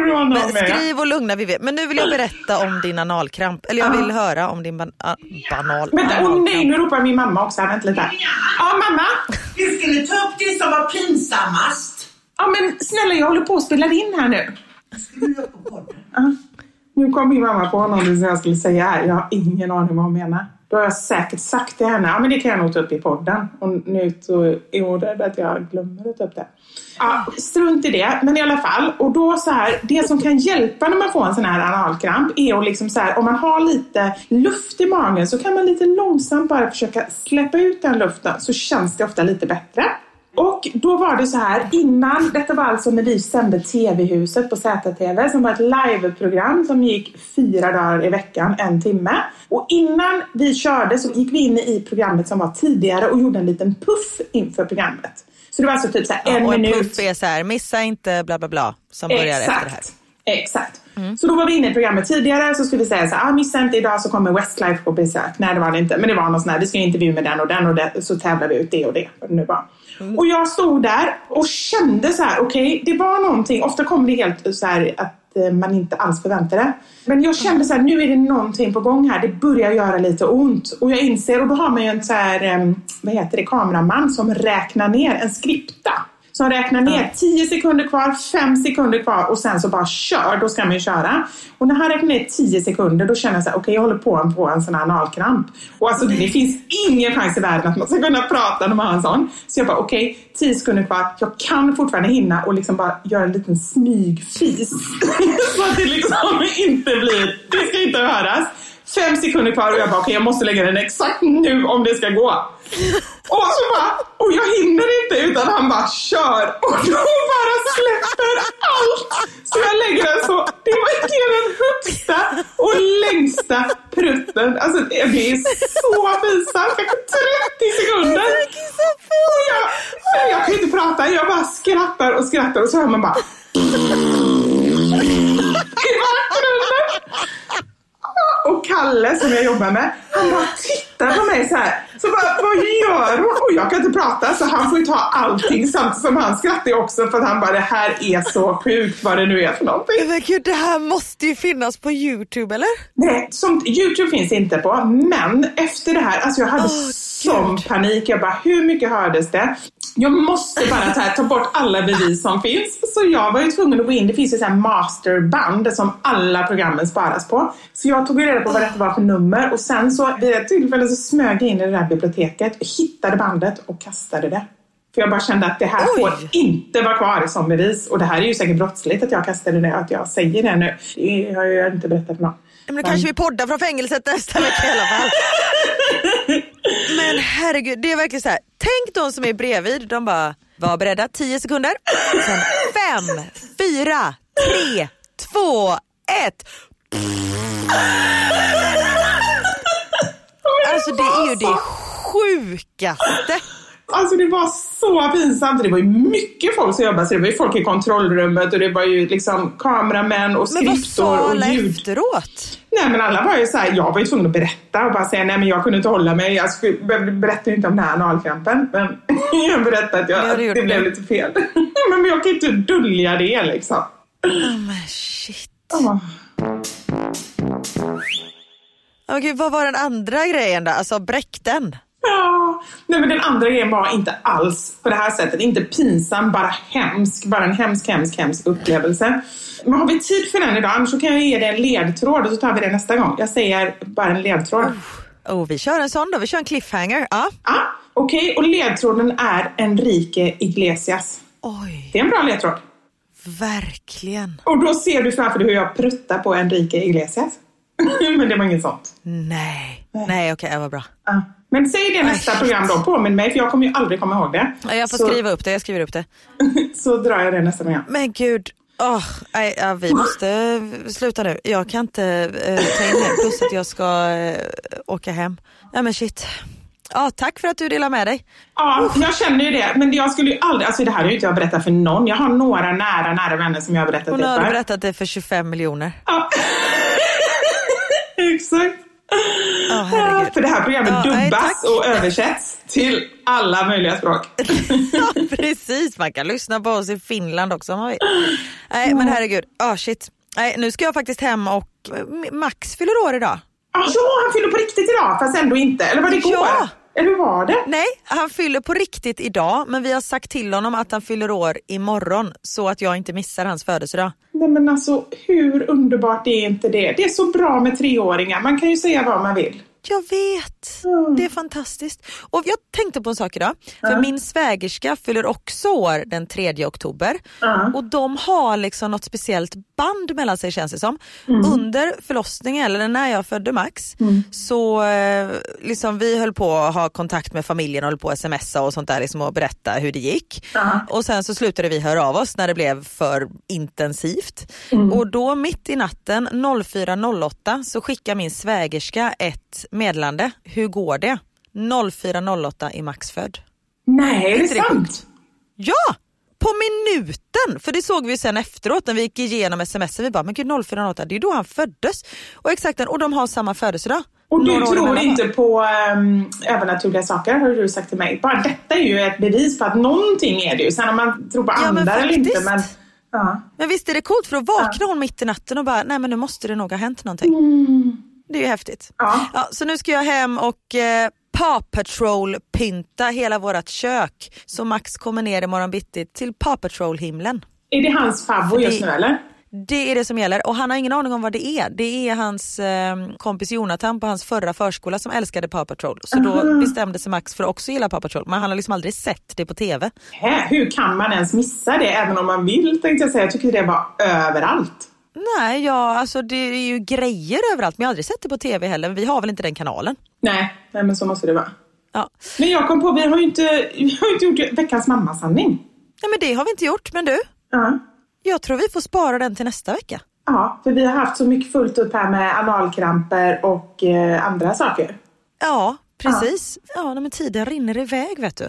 någon Men med. skriv och lugna Vivi. Men nu vill jag berätta om din analkramp. Eller jag vill höra om din ban ah, banal Vänta, åh nej, nu ropar min mamma också. Vänta lite. Ja, mamma. Vi skulle ta upp det som var pinsammast. Ja, men snälla, jag håller på att spela in här nu. Ska du upp på podden? Nu kom min mamma på någonting som jag skulle säga här. Jag har ingen aning vad hon menar. Då har jag säkert sagt till henne, ja men det kan jag nog ta upp i podden. Och nu så är hon rädd att jag glömmer att ta upp det. Ja, strunt i det, men i alla fall. Och då så här, det som kan hjälpa när man får en sån här analkramp är att liksom så här, om man har lite luft i magen så kan man lite långsamt bara försöka släppa ut den luften så känns det ofta lite bättre. Och då var det så här innan, detta var alltså när vi sände TV-huset på ZTV som var ett liveprogram som gick fyra dagar i veckan, en timme. Och innan vi körde så gick vi in i programmet som var tidigare och gjorde en liten puff inför programmet. Så det var alltså typ så här en och en minut. puff är så här, missa inte bla bla bla som börjar efter det här. Exakt. Så då var vi inne i programmet tidigare så skulle vi säga så här, ah, missa inte idag så kommer Westlife på besök. Nej det var det inte, men det var något sånt här, vi ska intervjua med den och den och det, så tävlar vi ut det och det. Det nu var. Och jag stod där och kände så här, okej, det var någonting, ofta kommer det helt så här att eh, man inte alls förväntar det. Men jag kände så här, nu är det någonting på gång här, det börjar göra lite ont. Och jag inser, och då har man ju en så här, eh, vad heter det, kameraman som räknar ner en skripta. Som räknar ner 10 sekunder kvar, 5 sekunder kvar och sen så bara kör. Då ska man ju köra. Och när han räknar ner 10 sekunder då känner jag så här, okej jag håller på att få en sån här analkramp. Och alltså det finns ingen chans i världen att man ska kunna prata när man har en sån. Så jag bara okej, 10 sekunder kvar. Jag kan fortfarande hinna och liksom bara göra en liten smygfis. så att det liksom inte blir, det ska inte höras. Fem sekunder kvar och jag bara okej jag måste lägga den exakt nu om det ska gå. Och så bara, och jag hinner inte utan han bara kör och då bara släpper allt. Så jag lägger den så, det var det den högsta och längsta prutten. Alltså det är så pinsamt, kanske 30 sekunder. Och jag, jag kan inte prata, jag bara skrattar och skrattar och så hör man bara i bakgrunden. Och Kalle som jag jobbar med, han bara tittar på mig så här. Så bara, vad gör hon? Och jag kan inte prata så han får ju ta allting samtidigt som han skrattar också för att han bara, det här är så sjukt vad det nu är för någonting. Men gud det här måste ju finnas på Youtube eller? Nej, som, Youtube finns inte på, men efter det här, alltså jag hade Åh, sån Gud. panik. Jag bara, hur mycket hördes det? Jag måste bara här, ta bort alla bevis som finns. Så jag var ju tvungen att gå in, det finns ju så masterband som alla programmen sparas på. Så jag tog ju reda på vad detta var för nummer och sen så vid ett tillfälle så smög jag in i det där biblioteket, hittade bandet och kastade det. För jag bara kände att det här Oj. får inte vara kvar som bevis. Och det här är ju säkert brottsligt att jag kastade det att jag säger det nu. Det har jag ju inte berättat för någon. Men då kanske vi poddar från fängelset nästa vecka i alla fall. Men herregud, det är verkligen så här. Tänk de som är bredvid, de bara var beredda 10 sekunder. Sen 5, 4, 3, 2, 1. Alltså det är ju det sjukaste. Alltså det var så pinsamt. Det var ju mycket folk som jobbade. Så det var ju folk i kontrollrummet och det var ju liksom kameramän och Men vad skriptor sa och alla ljud. efteråt? Nej men alla var ju såhär, jag var ju tvungen att berätta och bara säga nej men jag kunde inte hålla mig. Skulle, jag berättade ju inte om den här analkrampen men jag berättade att, jag, Det att det gjort blev lite fel. men jag kan ju inte dölja det liksom. Oh, men shit. Ja. Oh, gud, vad var den andra grejen då? Alltså bräckten? Ja, nej men den andra grejen var inte alls på det här sättet. Inte pinsam, bara hemsk. Bara en hemsk, hemsk, hemsk upplevelse. Men har vi tid för den idag? Annars så kan jag ge dig en ledtråd och så tar vi det nästa gång. Jag säger bara en ledtråd. Oh, vi kör en sån då, vi kör en cliffhanger. Ja. Ja, Okej, och ledtråden är Enrique Iglesias. Oj, Det är en bra ledtråd. Verkligen. Och då ser du framför dig hur jag pruttar på Enrique Iglesias. men det var inget sånt. Nej, nej okej, det var bra. Ja. Men säg det nästa shit. program då, påminn mig, för jag kommer ju aldrig komma ihåg det. Ja, Jag får så, skriva upp det, jag skriver upp det. så drar jag det nästa program. Men gud, åh, nej, ja, vi måste sluta nu. Jag kan inte eh, ta in det, plus att jag ska eh, åka hem. Ja men shit. Ja, tack för att du delar med dig. Ja, jag känner ju det. Men jag skulle ju aldrig, alltså det här har ju inte jag berättat för någon. Jag har några nära, nära vänner som jag har berättat Hon det har för. berättat det för 25 miljoner. Ja. Exakt. Ja, herregud. För det här programmet Ja, nej, dubbas tack. och översätts till alla möjliga språk. Ja, precis. Man kan lyssna på oss i Finland också. Nej, men herregud. Ah shit. Nej, nu ska jag faktiskt hem och eh, Max fyller år idag. Ja, han fyller på riktigt idag, fast ändå inte. Eller var det igår? Ja. Hur var det? Nej, han fyller på riktigt idag, men vi har sagt till honom att han fyller år imorgon så att jag inte missar hans födelsedag. Nej men alltså, hur underbart är inte det? Det är så bra med treåringar. Man kan ju säga vad man vill. Jag vet, det är fantastiskt. Och jag tänkte på en sak idag, för min svägerska fyller också år den 3 oktober. Och de har liksom något speciellt band mellan sig känns det som. Under förlossningen, eller när jag födde Max, så eh, liksom vi höll på att ha kontakt med familjen och höll på att smsa och sånt där liksom, och berätta hur det gick. Och sen så slutade vi höra av oss när det blev för intensivt. Och då mitt i natten 04.08 så skickar min svägerska ett meddelande. Hur går det? 04.08 i Max född. Nej, är det sant? Ja! På minuten! För det såg vi sen efteråt när vi gick igenom sms. Vi bara, men gud 04.08, det är då han föddes. Och exakt, och de har samma födelsedag. Och du tror inte på um, övernaturliga saker, har du sagt till mig. Bara detta är ju ett bevis på att någonting är det ju. Sen om man tror på Ja, andar eller inte. Men, ja. Men visst är det coolt för då vaknar hon mitt i natten och bara, nej men nu måste det nog ha hänt någonting. Det är ju häftigt. Ja. Ja, så nu ska jag hem och eh, Paw Patrol-pynta hela vårt kök. Så Max kommer ner imorgon bitti till Paw Patrol-himlen. Är det hans favvo just det- nu eller? Det är det som gäller och han har ingen aning om vad det är. Det är hans eh, kompis Jonathan på hans förra förskola som älskade Paw Patrol. Så då bestämde sig Max för att också gilla Paw Patrol. Men han har liksom aldrig sett det på TV. Hä, hur kan man ens missa det även om man vill tänkte jag säga. Jag tycker det var överallt. Nej, ja, alltså det är ju grejer överallt men jag har aldrig sett det på TV heller. Vi har väl inte den kanalen. Nej, nej men så måste det vara. Ja. Men jag kom på, vi har ju inte, vi har inte gjort veckans mammasanning. Nej men det har vi inte gjort. Men du, Ja. jag tror vi får spara den till nästa vecka. ja, för vi har haft så mycket fullt upp här med analkramper och eh, andra saker. Ja, precis. Ja, nej, men tiden rinner iväg vet du.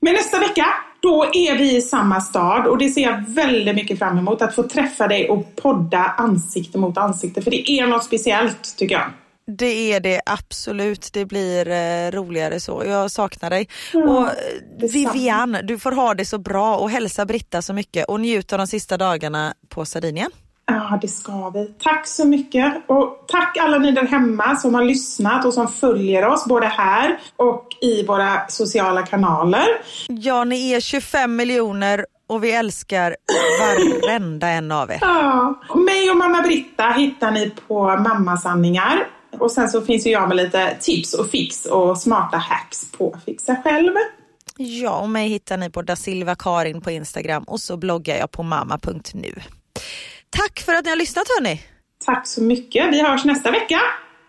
Men nästa vecka, då är vi i samma stad och det ser jag väldigt mycket fram emot. Att få träffa dig och podda ansikte mot ansikte. För det är något speciellt tycker jag. Det är det absolut. Det blir eh, roligare så. Jag saknar dig. och eh. Vivian, du får ha det så bra och hälsa Britta så mycket och njut av de sista dagarna på Sardinien. Ja, det ska vi. Tack så mycket. Och tack alla ni där hemma som har lyssnat och som följer oss både här och i våra sociala kanaler. Ja, ni är 25 miljoner och vi älskar varenda en av er. Ja. Mig och mamma Britta hittar ni på Mammasanningar. Och sen så finns ju jag med lite tips och fix och smarta hacks på Fixa Själv. Ja, och mig hittar ni på da Silva Karin på Instagram och så bloggar jag på mamma.nu. Tack för att ni har lyssnat hörni. Tack så mycket. Vi hörs nästa vecka.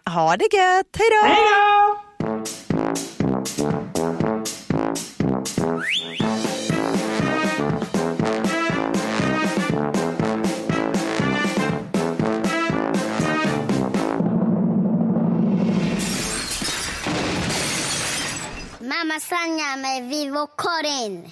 Ha det gött, hej då! Hej då! Mamma Sanja med Karin.